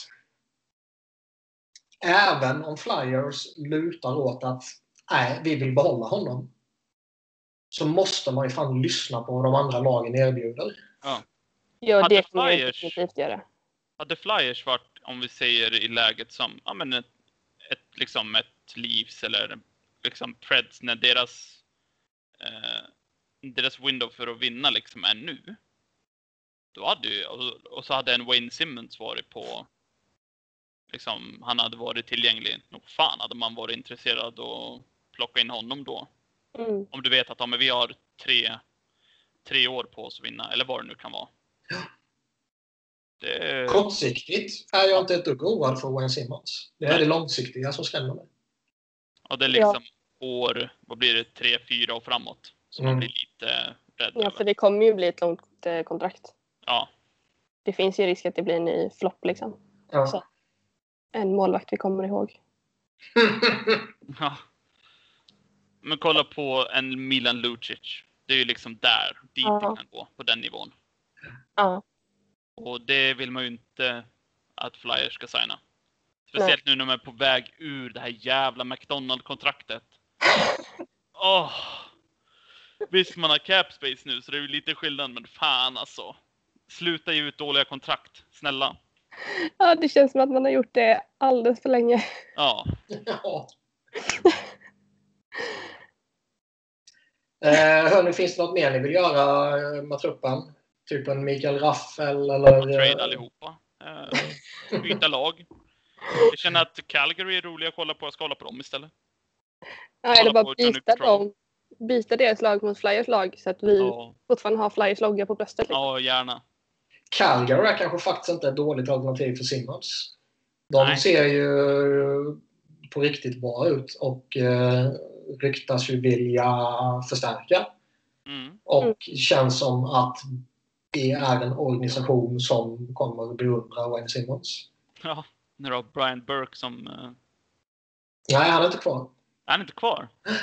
även om Flyers lutar åt att nej, vi vill behålla honom. Så måste man ju fan lyssna på vad de andra lagen erbjuder. Ja, Hade det kommer jag Flyers- definitivt göra. Hade Flyers varit, om vi säger i läget som, ja men ett, ett liksom ett Leafs eller liksom Preds när deras eh, deras window för att vinna liksom är nu. Då hade ju, och, och så hade en Wayne Simmons varit på liksom, han hade varit tillgänglig. Nog fan hade man varit intresserad och plocka in honom då. Mm. Om du vet att ja, men vi har tre, tre år på oss att vinna, eller vad det nu kan vara. Det, Kortsiktigt är jag inte ett dugg oroad för Wayne Simmons. Det är Nej. det långsiktiga som skrämmer mig. och det är liksom år, vad blir det, tre, fyra och framåt. Som man Mm. blir lite rädd Ja, för det kommer ju bli ett långt eh, kontrakt. Ja, Det finns ju risk att det blir en ny flopp liksom. Ja. Så. En målvakt vi kommer ihåg. Ja. Men kolla på en Milan Lucic. Det är ju liksom där, dit Ja. det kan gå, på den nivån. Ja. Och det vill man ju inte att Flyers ska signa. Speciellt nu när de är på väg ur det här jävla McDonald-kontraktet. Åh! Visst, man har cap space nu, så det är ju lite skillnad, men fan alltså. Sluta ge ut dåliga kontrakt, snälla. ja, det känns som att man har gjort det alldeles för länge. Ja, ja. Eh, hörni, finns det något mer ni vill göra eh, med truppen? Typ en Mikael Raffel eller... trade allihopa. Eh, byta lag. Jag känner att Calgary är roliga att kolla på. Jag ska hålla på dem istället. Ja, eller Kolla bara byta dem. Byta deras lag mot Flyers lag så att vi Ja, fortfarande har Flyers logga på bröstet. Liksom. ja gärna. Calgary är kanske faktiskt inte ett dåligt alternativ för Simmons. De Nej. ser ju på riktigt bra ut och eh, ryktas ju vilja förstärka. Mm. Och känns som att det är en organisation som kommer beundra Wayne Simmons. Ja, nu då Brian Burke som... eh, Nej, han är inte kvar. är han inte kvar?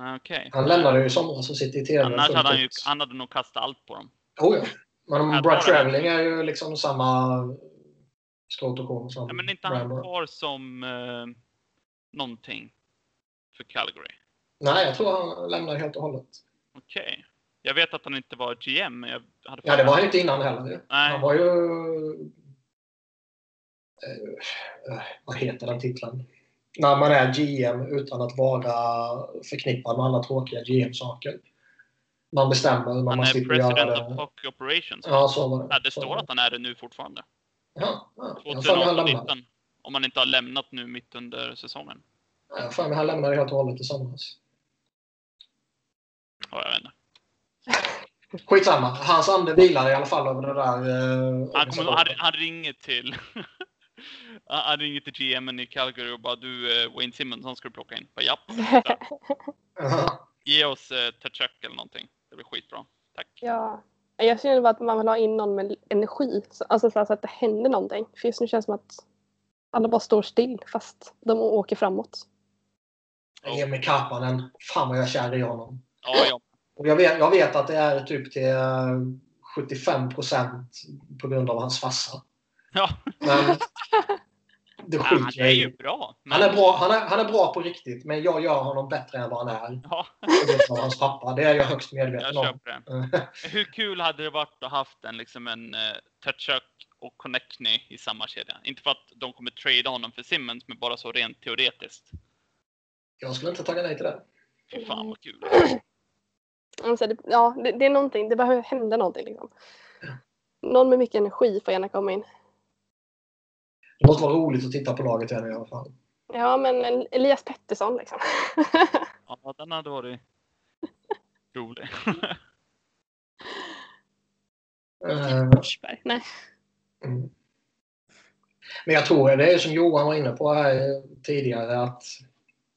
Ah, Okej. Han lämnade ju i somras och sitter i TV. Annars hade han ju, han hade nog kastat allt på dem. Oh, ja. Men Brad. Trelling är ju liksom samma skrot och korn som Ja, men inte han kvar som eh, någonting för Calgary? Nej, jag tror han lämnar helt och hållet. Okej. Jag vet att han inte var GM, men jag hade Ja, det var han inte innan heller. ju. Nej. Han var ju... Eh, eh, vad heter den titeln? När man är GM utan att vara förknippad med alla tråkiga GM-saker. Man bestämmer Han man är slipper göra president of det. Hockey Operations. Ja, så var det. Ja, det står det. att han är det nu fortfarande. Ja, ja. Jag har för mig han lämnade. 2018 Om han inte har lämnat nu mitt under säsongen. Har för mig han lämnade helt och hållet i somras. Ja, jag vet inte. Skitsamma. Hans ande vilar i alla fall över det där. Eh, Han, kommer, han, han ringer till... han han ringer till GMen i Calgary och bara du eh, Wayne Simmons, han ska du plocka in. Bara, japp. Ja. Ge oss eh, Tkachuk eller någonting. Blir skitbra. Tack. Ja. Jag känner bara att man vill ha in någon med energi. Så- Alltså så, att det händer någonting. För just nu känns det som att alla bara står still fast de åker framåt. Emil Karpanen. Fan vad jag är kär i honom. Ja, ja. Och jag, vet, jag vet att det är typ till eh, 75 procent på grund av hans farsa. ja. Men det ja han skiter är jag ju bra. Men, Han är, bra, han, är, han är bra på riktigt, men jag gör honom bättre än vad han är. Ja, hans pappa. Det är jag högst jag medveten om. köper det. Hur kul hade det varit att haft en, liksom en uh, Tkachuk och Connectney i samma kedja? Inte för att de kommer trada honom för Simmons, men bara så rent teoretiskt. Jag skulle inte tagga nej till det. Fy fan vad kul. Alltså, det, ja, det, det är någonting. Det behöver hända någonting. Liksom. Någon med mycket energi får gärna komma in. Det måste vara roligt att titta på laget igen i alla fall. Ja, men en Elias Pettersson liksom. Ja, den hade varit rolig. Eh, Forsberg. Nej. Mm. Men jag tror det är som Johan var inne på här tidigare att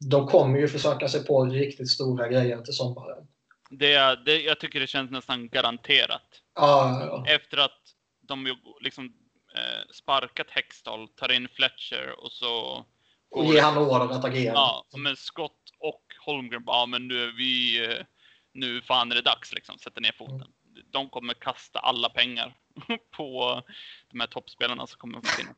de kommer ju försöka sig på riktigt stora grejer till sommaren. Det, det, jag tycker det känns nästan garanterat. Ja, ja, Efter att de liksom eh, sparkat Hextall, tar in Fletcher och så... och ge han order att agera. Ja, men Scott och Holmgren bara, ja men nu är vi... eh, Nu fan är det dags liksom, sätta ner foten. De kommer kasta alla pengar på de här toppspelarna som kommer att finnas.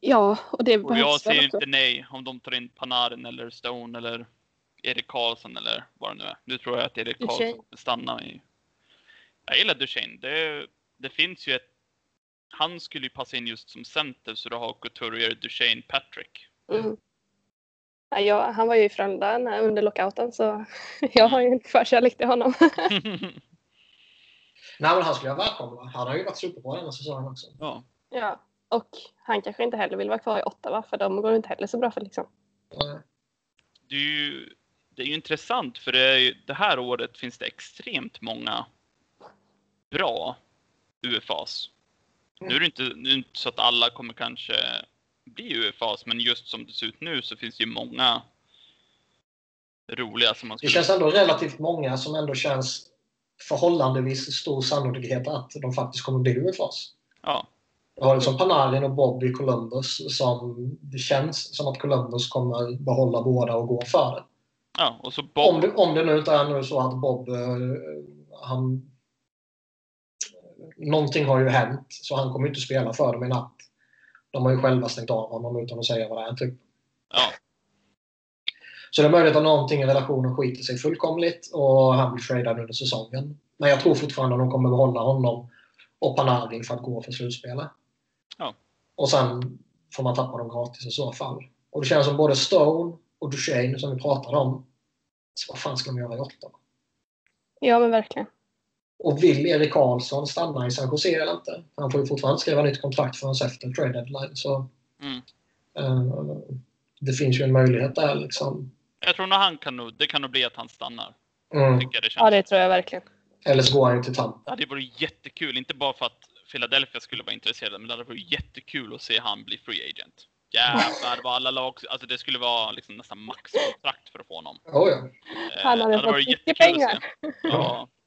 Ja, och det Och jag behövs väl säger inte nej om de tar in Panarin eller Stone eller Erik Karlsson eller vad det nu är. Nu tror jag att Erik. Karlsson kommer stanna i... Jag gillar Duchene. Det, det finns ju ett... Han skulle ju passa in just som center så du har Couturier, Duchene, Patrick. Mm. Ja, jag, han var ju i Frölunda när- under lockouten så jag har ju en förkärlek till honom. Nej, men han skulle jag välkomna. Han har ju varit superbra den här säsongen också. ja. ja. Och han kanske inte heller vill vara kvar i Ottawa för de går ju inte heller så bra för liksom. Eh, Det är ju, det är ju intressant för det, är ju, det här året finns det extremt många bra UFAs. Nu är det inte, nu är det inte så att alla kommer kanske bli UFAs, men just som det ser ut nu så finns det ju många roliga som man Det skulle... känns ändå relativt många som ändå känns förhållandevis stor sannolikhet att de faktiskt kommer bli UFAs. Ja, Jag har liksom Panarin och Bob i Columbus som det känns som att Columbus kommer behålla båda och gå för det. ja, och så Om Bob. det, om det nu inte är nu så att Bob, eh, han... Någonting har ju hänt, så han kommer inte spela för dem i natt. De har ju själva stängt av honom utan att säga vad det är. Typ. Ja, Så det är möjligt att någonting i relationen skiter sig fullkomligt och han blir tradad under säsongen. Men jag tror fortfarande att de kommer behålla honom och Panarin för att gå för slutspelet. Ja. Och sen får man tappa dem gratis i så fall. Och det känns som både Stone och Duchene som vi pratade om. Så vad fan ska de göra i åtta? Ja men verkligen. Och vill Erik Karlsson stanna i San Jose eller inte? Han får ju fortfarande skriva nytt kontrakt förrän efter trade deadline. Så, Mm. eh, det finns ju en möjlighet där. Liksom. jag tror nog han kan nog, det kan nog bli att han stannar. Mm. Tycker jag det känns. Ja det tror jag verkligen. Eller så går han ju till Tampa. Det hade varit jättekul, inte bara för att Philadelphia skulle vara intresserade, men det hade varit jättekul att se han bli free agent. Jävlar vad alla lag, alltså det skulle vara liksom nästan maxkontrakt för att få honom. Oh, ja. Eh, Han hade det fått varit mycket pengar. se. Ja.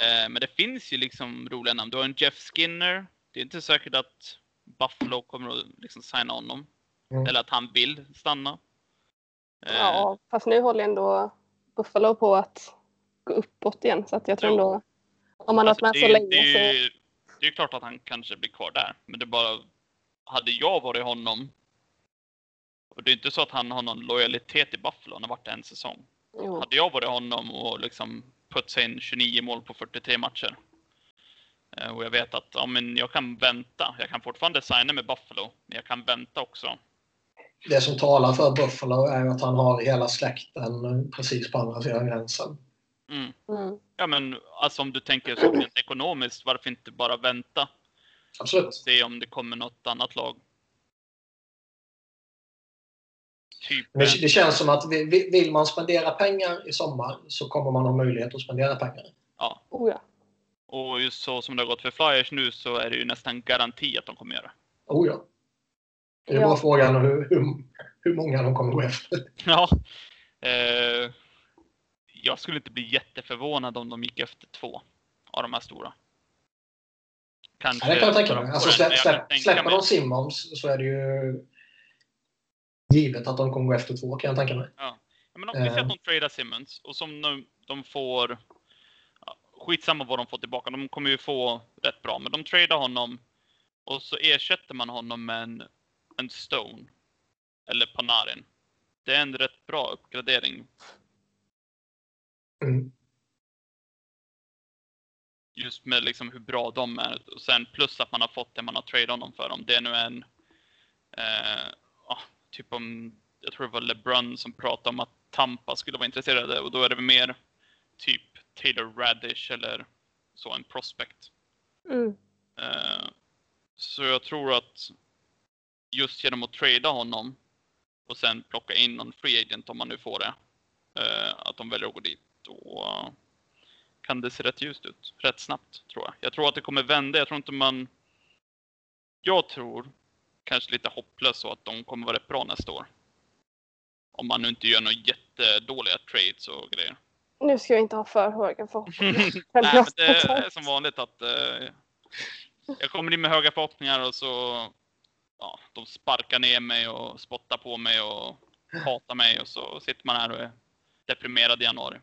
Eh, Men det finns ju liksom roliga namn. Du har en Jeff Skinner. Det är inte säkert att Buffalo kommer att liksom signa honom. Mm. Eller att han vill stanna. Eh, Ja fast nu håller ändå Buffalo på att gå uppåt igen så att jag tror ändå om man har varit alltså, med det, så är- länge det, så är det är klart att han kanske blir kvar där. Men det bara, hade jag varit honom. Och det är inte så att han har någon lojalitet i Buffalo, han har varit där en säsong. jo. Hade jag varit honom och liksom putsat in 29 mål på 43 matcher. eh, Och jag vet att ja, men jag kan vänta. Jag kan fortfarande signa med Buffalo, men jag kan vänta också. Det som talar för Buffalo är att han har hela släkten precis på andra sidan gränsen. Mm. Mm. Ja, men alltså om du tänker så ekonomiskt, varför inte bara vänta Absolut. och se om det kommer något annat lag? Typ. Men det, känns som att vi- vi- vill man spendera pengar i sommar så kommer man ha möjlighet att spendera pengar. Ja, Oh, ja. och just så som det har gått för Flyers nu så är det ju nästan garanti att de kommer göra. Oh ja. Det är Ja. bara frågan hur, hur, hur många de kommer gå efter. Ja. Eh, jag skulle inte bli jätteförvånad om de gick efter två av de här stora. Kanske Ja, det kan jag tänka mig. Alltså, släpp, släpp, släpper de Simmons så är det ju givet att de kommer gå efter två kan jag tänka mig. Ja, men om vi säger Eh. att de tradar Simmons och som nu, de får... Skitsamma vad de får tillbaka, de kommer ju få rätt bra. Men de tradar honom och så ersätter man honom med en, en Stone. Eller Panarin. Det är en rätt bra uppgradering. Mm. Just med liksom hur bra de är. Och sen plus att man har fått det man har tradat honom för. Om det nu är en... Eh, typ om jag tror det var LeBrun som pratade om att Tampa skulle vara intresserade och då är det mer typ Taylor Radish eller så, en prospect. Mm. Eh, så jag tror att just genom att trada honom och sen plocka in någon free agent om man nu får det, eh, att de väljer att gå dit, då kan det se rätt ljust ut rätt snabbt tror jag. Jag tror att det kommer vända. Jag tror inte man... Jag tror, kanske lite hopplöst så, att de kommer vara rätt bra nästa år. Om man nu inte gör några jättedåliga trades och grejer. Nu ska jag inte ha för höga förhoppningar. Nej, men det är som vanligt att eh, jag kommer in med höga förhoppningar och så ja, de sparkar ner mig och spottar på mig och hatar mig och så sitter man här och är deprimerad i januari.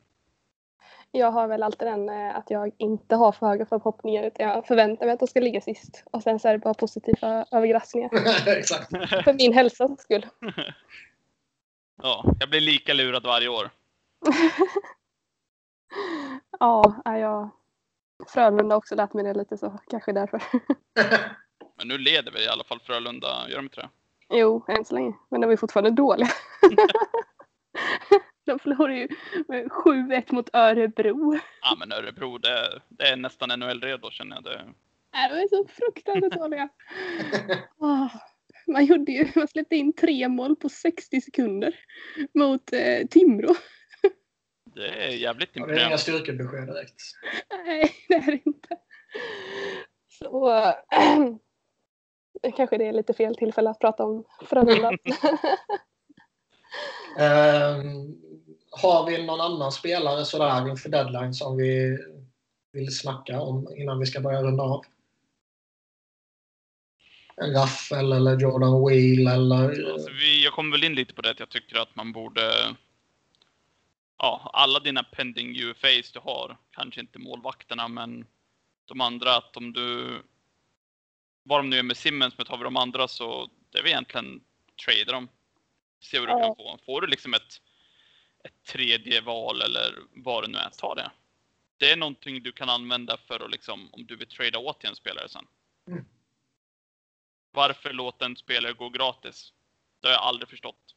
Jag har väl alltid den eh, att jag inte har för höga förhoppningar utan jag förväntar mig att de ska ligga sist. Och sen så är det bara positiva överraskningar. Exakt. För min hälsas skull. Ja, jag blir lika lurad varje år. ja, jag Frölunda har också lärt mig det lite så kanske därför. Men nu leder vi i alla fall Frölunda, gör de inte det? Jo, än så länge. Men de är fortfarande dåliga. De förlorade ju med 7-1 mot Örebro. Ja, men Örebro, det, det är nästan NHL-redo känner jag. Det. Nej, de är så fruktansvärt dåliga. Åh, Man, gjorde ju, man släppte in tre mål på 60 sekunder mot eh, Timrå. Det är jävligt Ja, det är inga imponerande. styrkebesked direkt. Nej, det är det inte. Så äh, kanske det är lite fel tillfälle att prata om Frölunda. Ehm, har vi någon annan spelare sådär inför deadline som vi vill snacka om innan vi ska börja runda av? En Raffel eller Jordan Wheel eller... Alltså, vi, jag kommer väl in lite på det att jag tycker att man borde... Ja, alla dina pending UFAs du har, kanske inte målvakterna, men de andra, att om du... Vad de nu är med Simmons, men tar vi de andra så det är väl egentligen trade dem. Se vad du Ja. kan få. Får du liksom ett, ett tredje val eller vad det nu är, ta det. Det är någonting du kan använda för att liksom, om du vill trada åt till en spelare sen. Mm. Varför låta en spelare gå gratis? Det har jag aldrig förstått.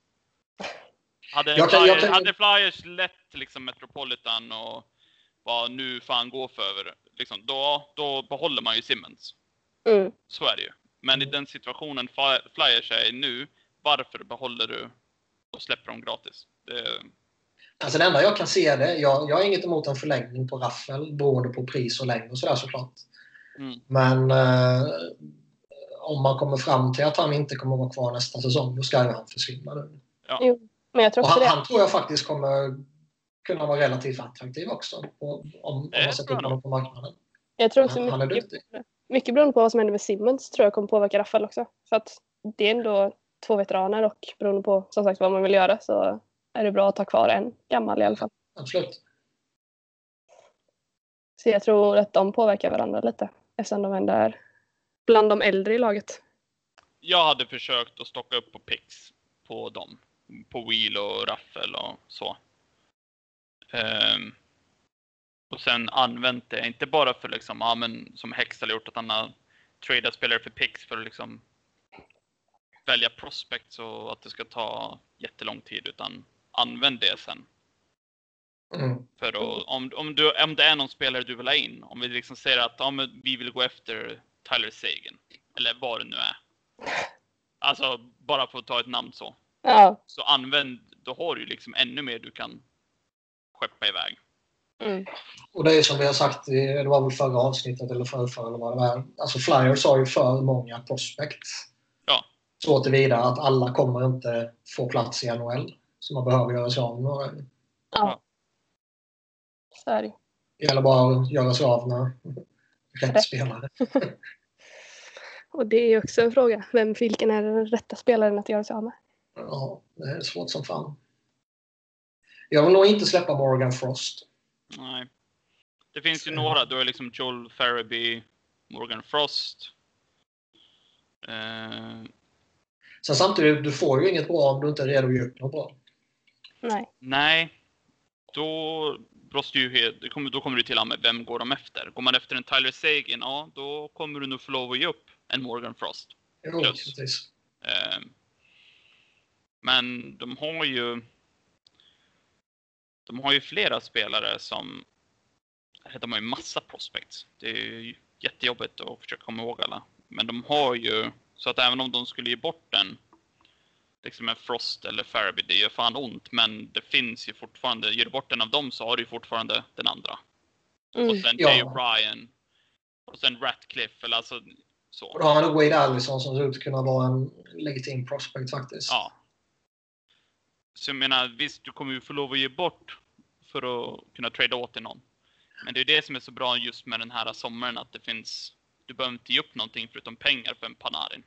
Hade, Jag kan- Flyers, jag kan- hade Flyers lätt liksom Metropolitan och vad nu fan gå för, liksom, då, då behåller man ju Simmons. Mm. Så är det ju. Men i den situationen Fly- Flyers är i nu, varför behåller du och släpper dem gratis? Det, Alltså det enda jag kan se det, jag, jag har inget emot en förlängning på Raffel beroende på pris och längd och sådär såklart. mm, Men eh, om man kommer fram till att han inte kommer vara kvar nästa säsong, då ska ju han försvinna nu. Men jag tror Och han, det. han tror jag faktiskt kommer kunna vara relativt attraktiv också. På, om, om man sätter tror upp honom på marknaden. Jag tror också Han, han är mycket, duktig. mycket beroende på vad som händer med Simmons tror jag kommer påverka Raffel också. För att det är ändå två veteraner och beroende på som sagt vad man vill göra så är det bra att ha kvar en gammal i alla fall. Absolut. Så jag tror att de påverkar varandra lite eftersom de ändå är bland de äldre i laget. jag hade försökt att stocka upp på pix på dem. På Wheel och Raffel och så. Ehm, och sen använt det, inte bara för liksom, ja men som Hextall gjort, att han har tradat spelare för pix för att liksom välja prospects och att det ska ta jättelång tid, utan använd det sen. Mm. För att, om, om, du, om det är någon spelare du vill ha in, om vi liksom säger att ja, men vi vill gå efter Tyler Sagan, eller vad det nu är. Alltså, bara för att ta ett namn så. Ja. Så använd, då har du ju liksom ännu mer du kan skeppa iväg. Mm. Och det är som vi har sagt, i- det var väl förra avsnittet eller förra, eller vad det var. Alltså Flyers har ju för många prospects. Ja. Så tillvida att alla kommer inte få plats i NHL. Så man behöver göra sig av med ja. Så är det. Det gäller bara att göra sig av med rätt spelare. Och det är ju också en fråga. Vem, vilken är den rätta spelaren att göra sig av med? Ja, det är svårt som fan. Jag vill nog inte släppa Morgan Frost. Nej. Det finns ju några, du har liksom Joel Farabee, Morgan Frost. Eh, Sen samtidigt, du får ju inget bra om du inte är redo att ge upp något bra. Nej. nej. Då måste ju då kommer du till med vem går de efter? Går man efter en Tyler Sagan, ja då kommer du nog få lov att ge upp en Morgan Frost. Jo, precis. Eh, Men de har ju... De har ju flera spelare som... De har ju massa prospects. Det är ju jättejobbigt att försöka komma ihåg alla. Men de har ju... Så att även om de skulle ge bort en liksom en Frost eller Faraby, det gör fan ont. Men det finns ju fortfarande, ger du bort en av dem så har du ju fortfarande den andra. Mm. Och sen Ja. Dave Ryan. Och sen Ratcliffe, eller alltså Och så. då har han Wade Allison som ser ut att kunna vara en legitim prospect faktiskt. Ja. Så jag menar, visst, du kommer ju få lov att ge bort för att kunna trada åt till någon. Men det är det som är så bra just med den här sommaren, att det finns... Du behöver inte ge upp någonting förutom pengar för en Panarin.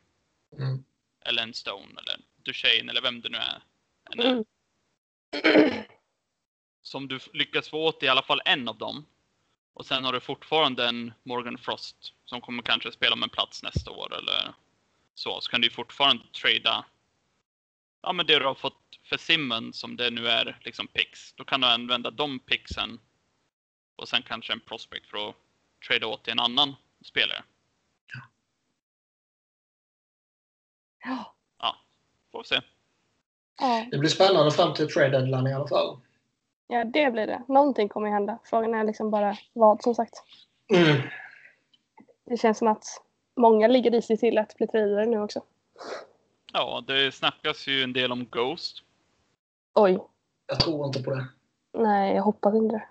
Mm. Eller en Stone, eller en Duchene, eller vem det nu är. Mm. Som du lyckas få åt i alla fall en av dem. Och sen har du fortfarande en Morgan Frost som kommer kanske spela med en plats nästa år eller så. Så kan du fortfarande trada ja, men det du har fått för Simmen som det nu är liksom picks. Då kan du använda de picksen och sen kanske en prospect för att trada åt till en annan spelare. Ja. Ja, får vi se. Ja. Det blir spännande fram till trade deadline i alla fall. ja, det blir det. Någonting kommer ju hända. Frågan är liksom bara vad som sagt. Mm. Det känns som att många ligger i sig till att bli tradare nu också. Ja, det snackas ju en del om Ghost. Oj. Jag tror inte på det. Nej, jag hoppas inte det.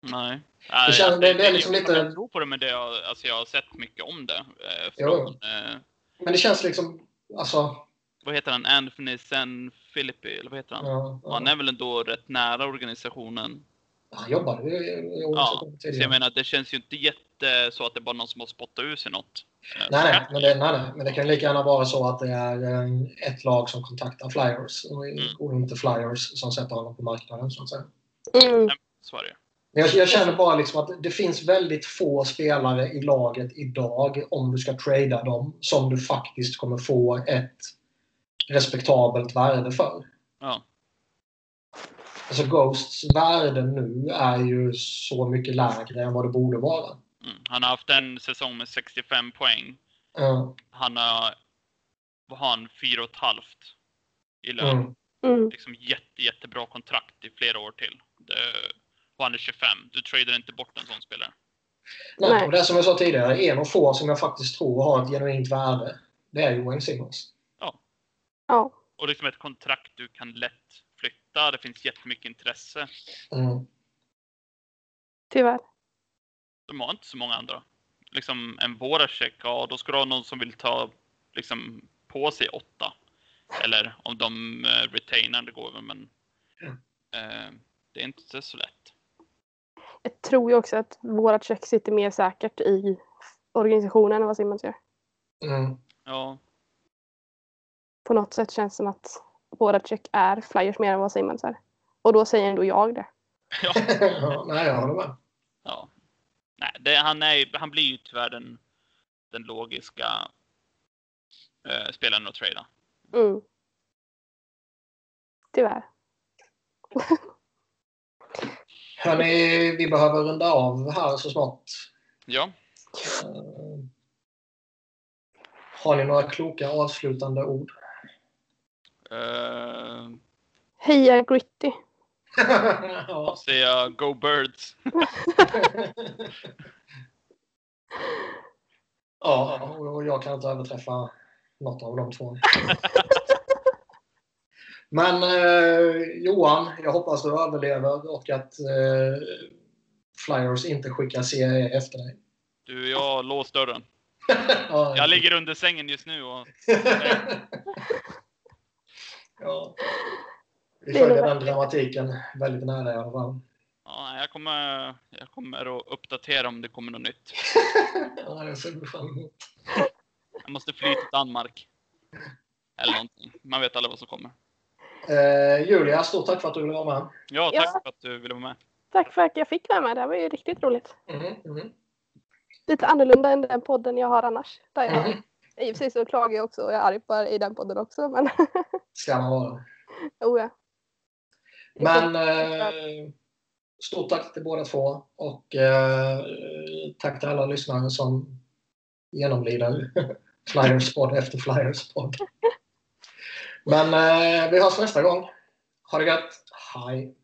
Nej. Det känns- det- det är liksom lite- Jag tror på det, men det, jag, alltså jag har sett mycket om det. Eh, Jo. från, eh, Men det känns liksom... Alltså... vad heter han? Anthony Sen Philippi, eller vad heter han? Ja, Och Han ja. är väl ändå rätt nära organisationen. Han jobbade ju i Ja, så jag menar, det känns ju inte jätte så att det är bara någon som har spottat ur sig något. Eh, Nej, nej, men det, nej, nej, men det kan lika gärna vara så att det är eh, ett lag som kontaktar Flyers och, Mm. inte Flyers som sätter honom på marknaden. Så att säga. Mm. Så är det jag, jag känner bara liksom att det finns väldigt få spelare i laget idag, om du ska trada dem, som du faktiskt kommer få ett respektabelt värde för. Ja. Alltså Ghosts värde nu är ju så mycket lägre än vad det borde vara. Mm. Han har haft en säsong med 65 poäng. Ja, Han har, vad har han, fyra och ett halvt i lön. mm. Mm. Liksom jätte, jättebra kontrakt i flera år till. Det, och han är 25. Du tradar inte bort en sån spelare. Nej, Nej. och det är som jag sa tidigare, en av få som jag faktiskt tror har ett genuint värde, det är ju Wayne Simmons. Ja. Och liksom ett kontrakt du kan lätt flytta. Det finns jättemycket intresse. Mm. Tyvärr. De har inte så många andra. Liksom en Voracek, ja då ska du ha någon som vill ta liksom på sig åtta. Eller om de eh, retainar, det går väl men eh, det är inte så lätt. Jag tror ju också att vårat check sitter mer säkert i organisationen än vad Simmons gör. Mm. Ja, På något sätt känns det som att vårat check är flyers mer än vad Simmons är. Och då säger ändå jag det. ja, ja, nej, jag håller med. ja. Nej, det, han, är, han blir ju tyvärr den, den logiska eh, spelaren att trada. Mm. Tyvärr. Hörni, vi behöver runda av här så snart. Ja, Eh, Har ni några kloka avslutande ord? eh, Heja Gritty! ja. säga Go Birds. ja, och jag kan inte överträffa något av de två. Men eh, Johan, jag hoppas du överlever och att eh, Flyers inte skickar CIA efter dig. Du, jag låst dörren. ja, Jag ligger under sängen just nu och ja. Vi följer den dramatiken väldigt nära i alla fall. ja, jag, kommer, jag kommer att uppdatera om det kommer något nytt. Ja, det ser vi fram emot. Jag måste fly till Danmark. Eller någonting. Man vet aldrig vad som kommer. Eh, Julia, stort tack för att du ville vara med. Ja, tack Ja. för att du ville vara med. Tack för att jag fick vara med. Det här var ju riktigt roligt. Mhm, mhm, Lite annorlunda än den podden jag har annars. Där jag, mhm. I och för sig så klagar jag också och jag är arg på i den podden också. Men Ska man vara. oh, ja. Men eh, stort tack till båda två och eh, tack till alla lyssnare som genomlider Flyers podd efter Flyers podd. Men eh, vi hörs nästa gång. Ha det gött. Hej!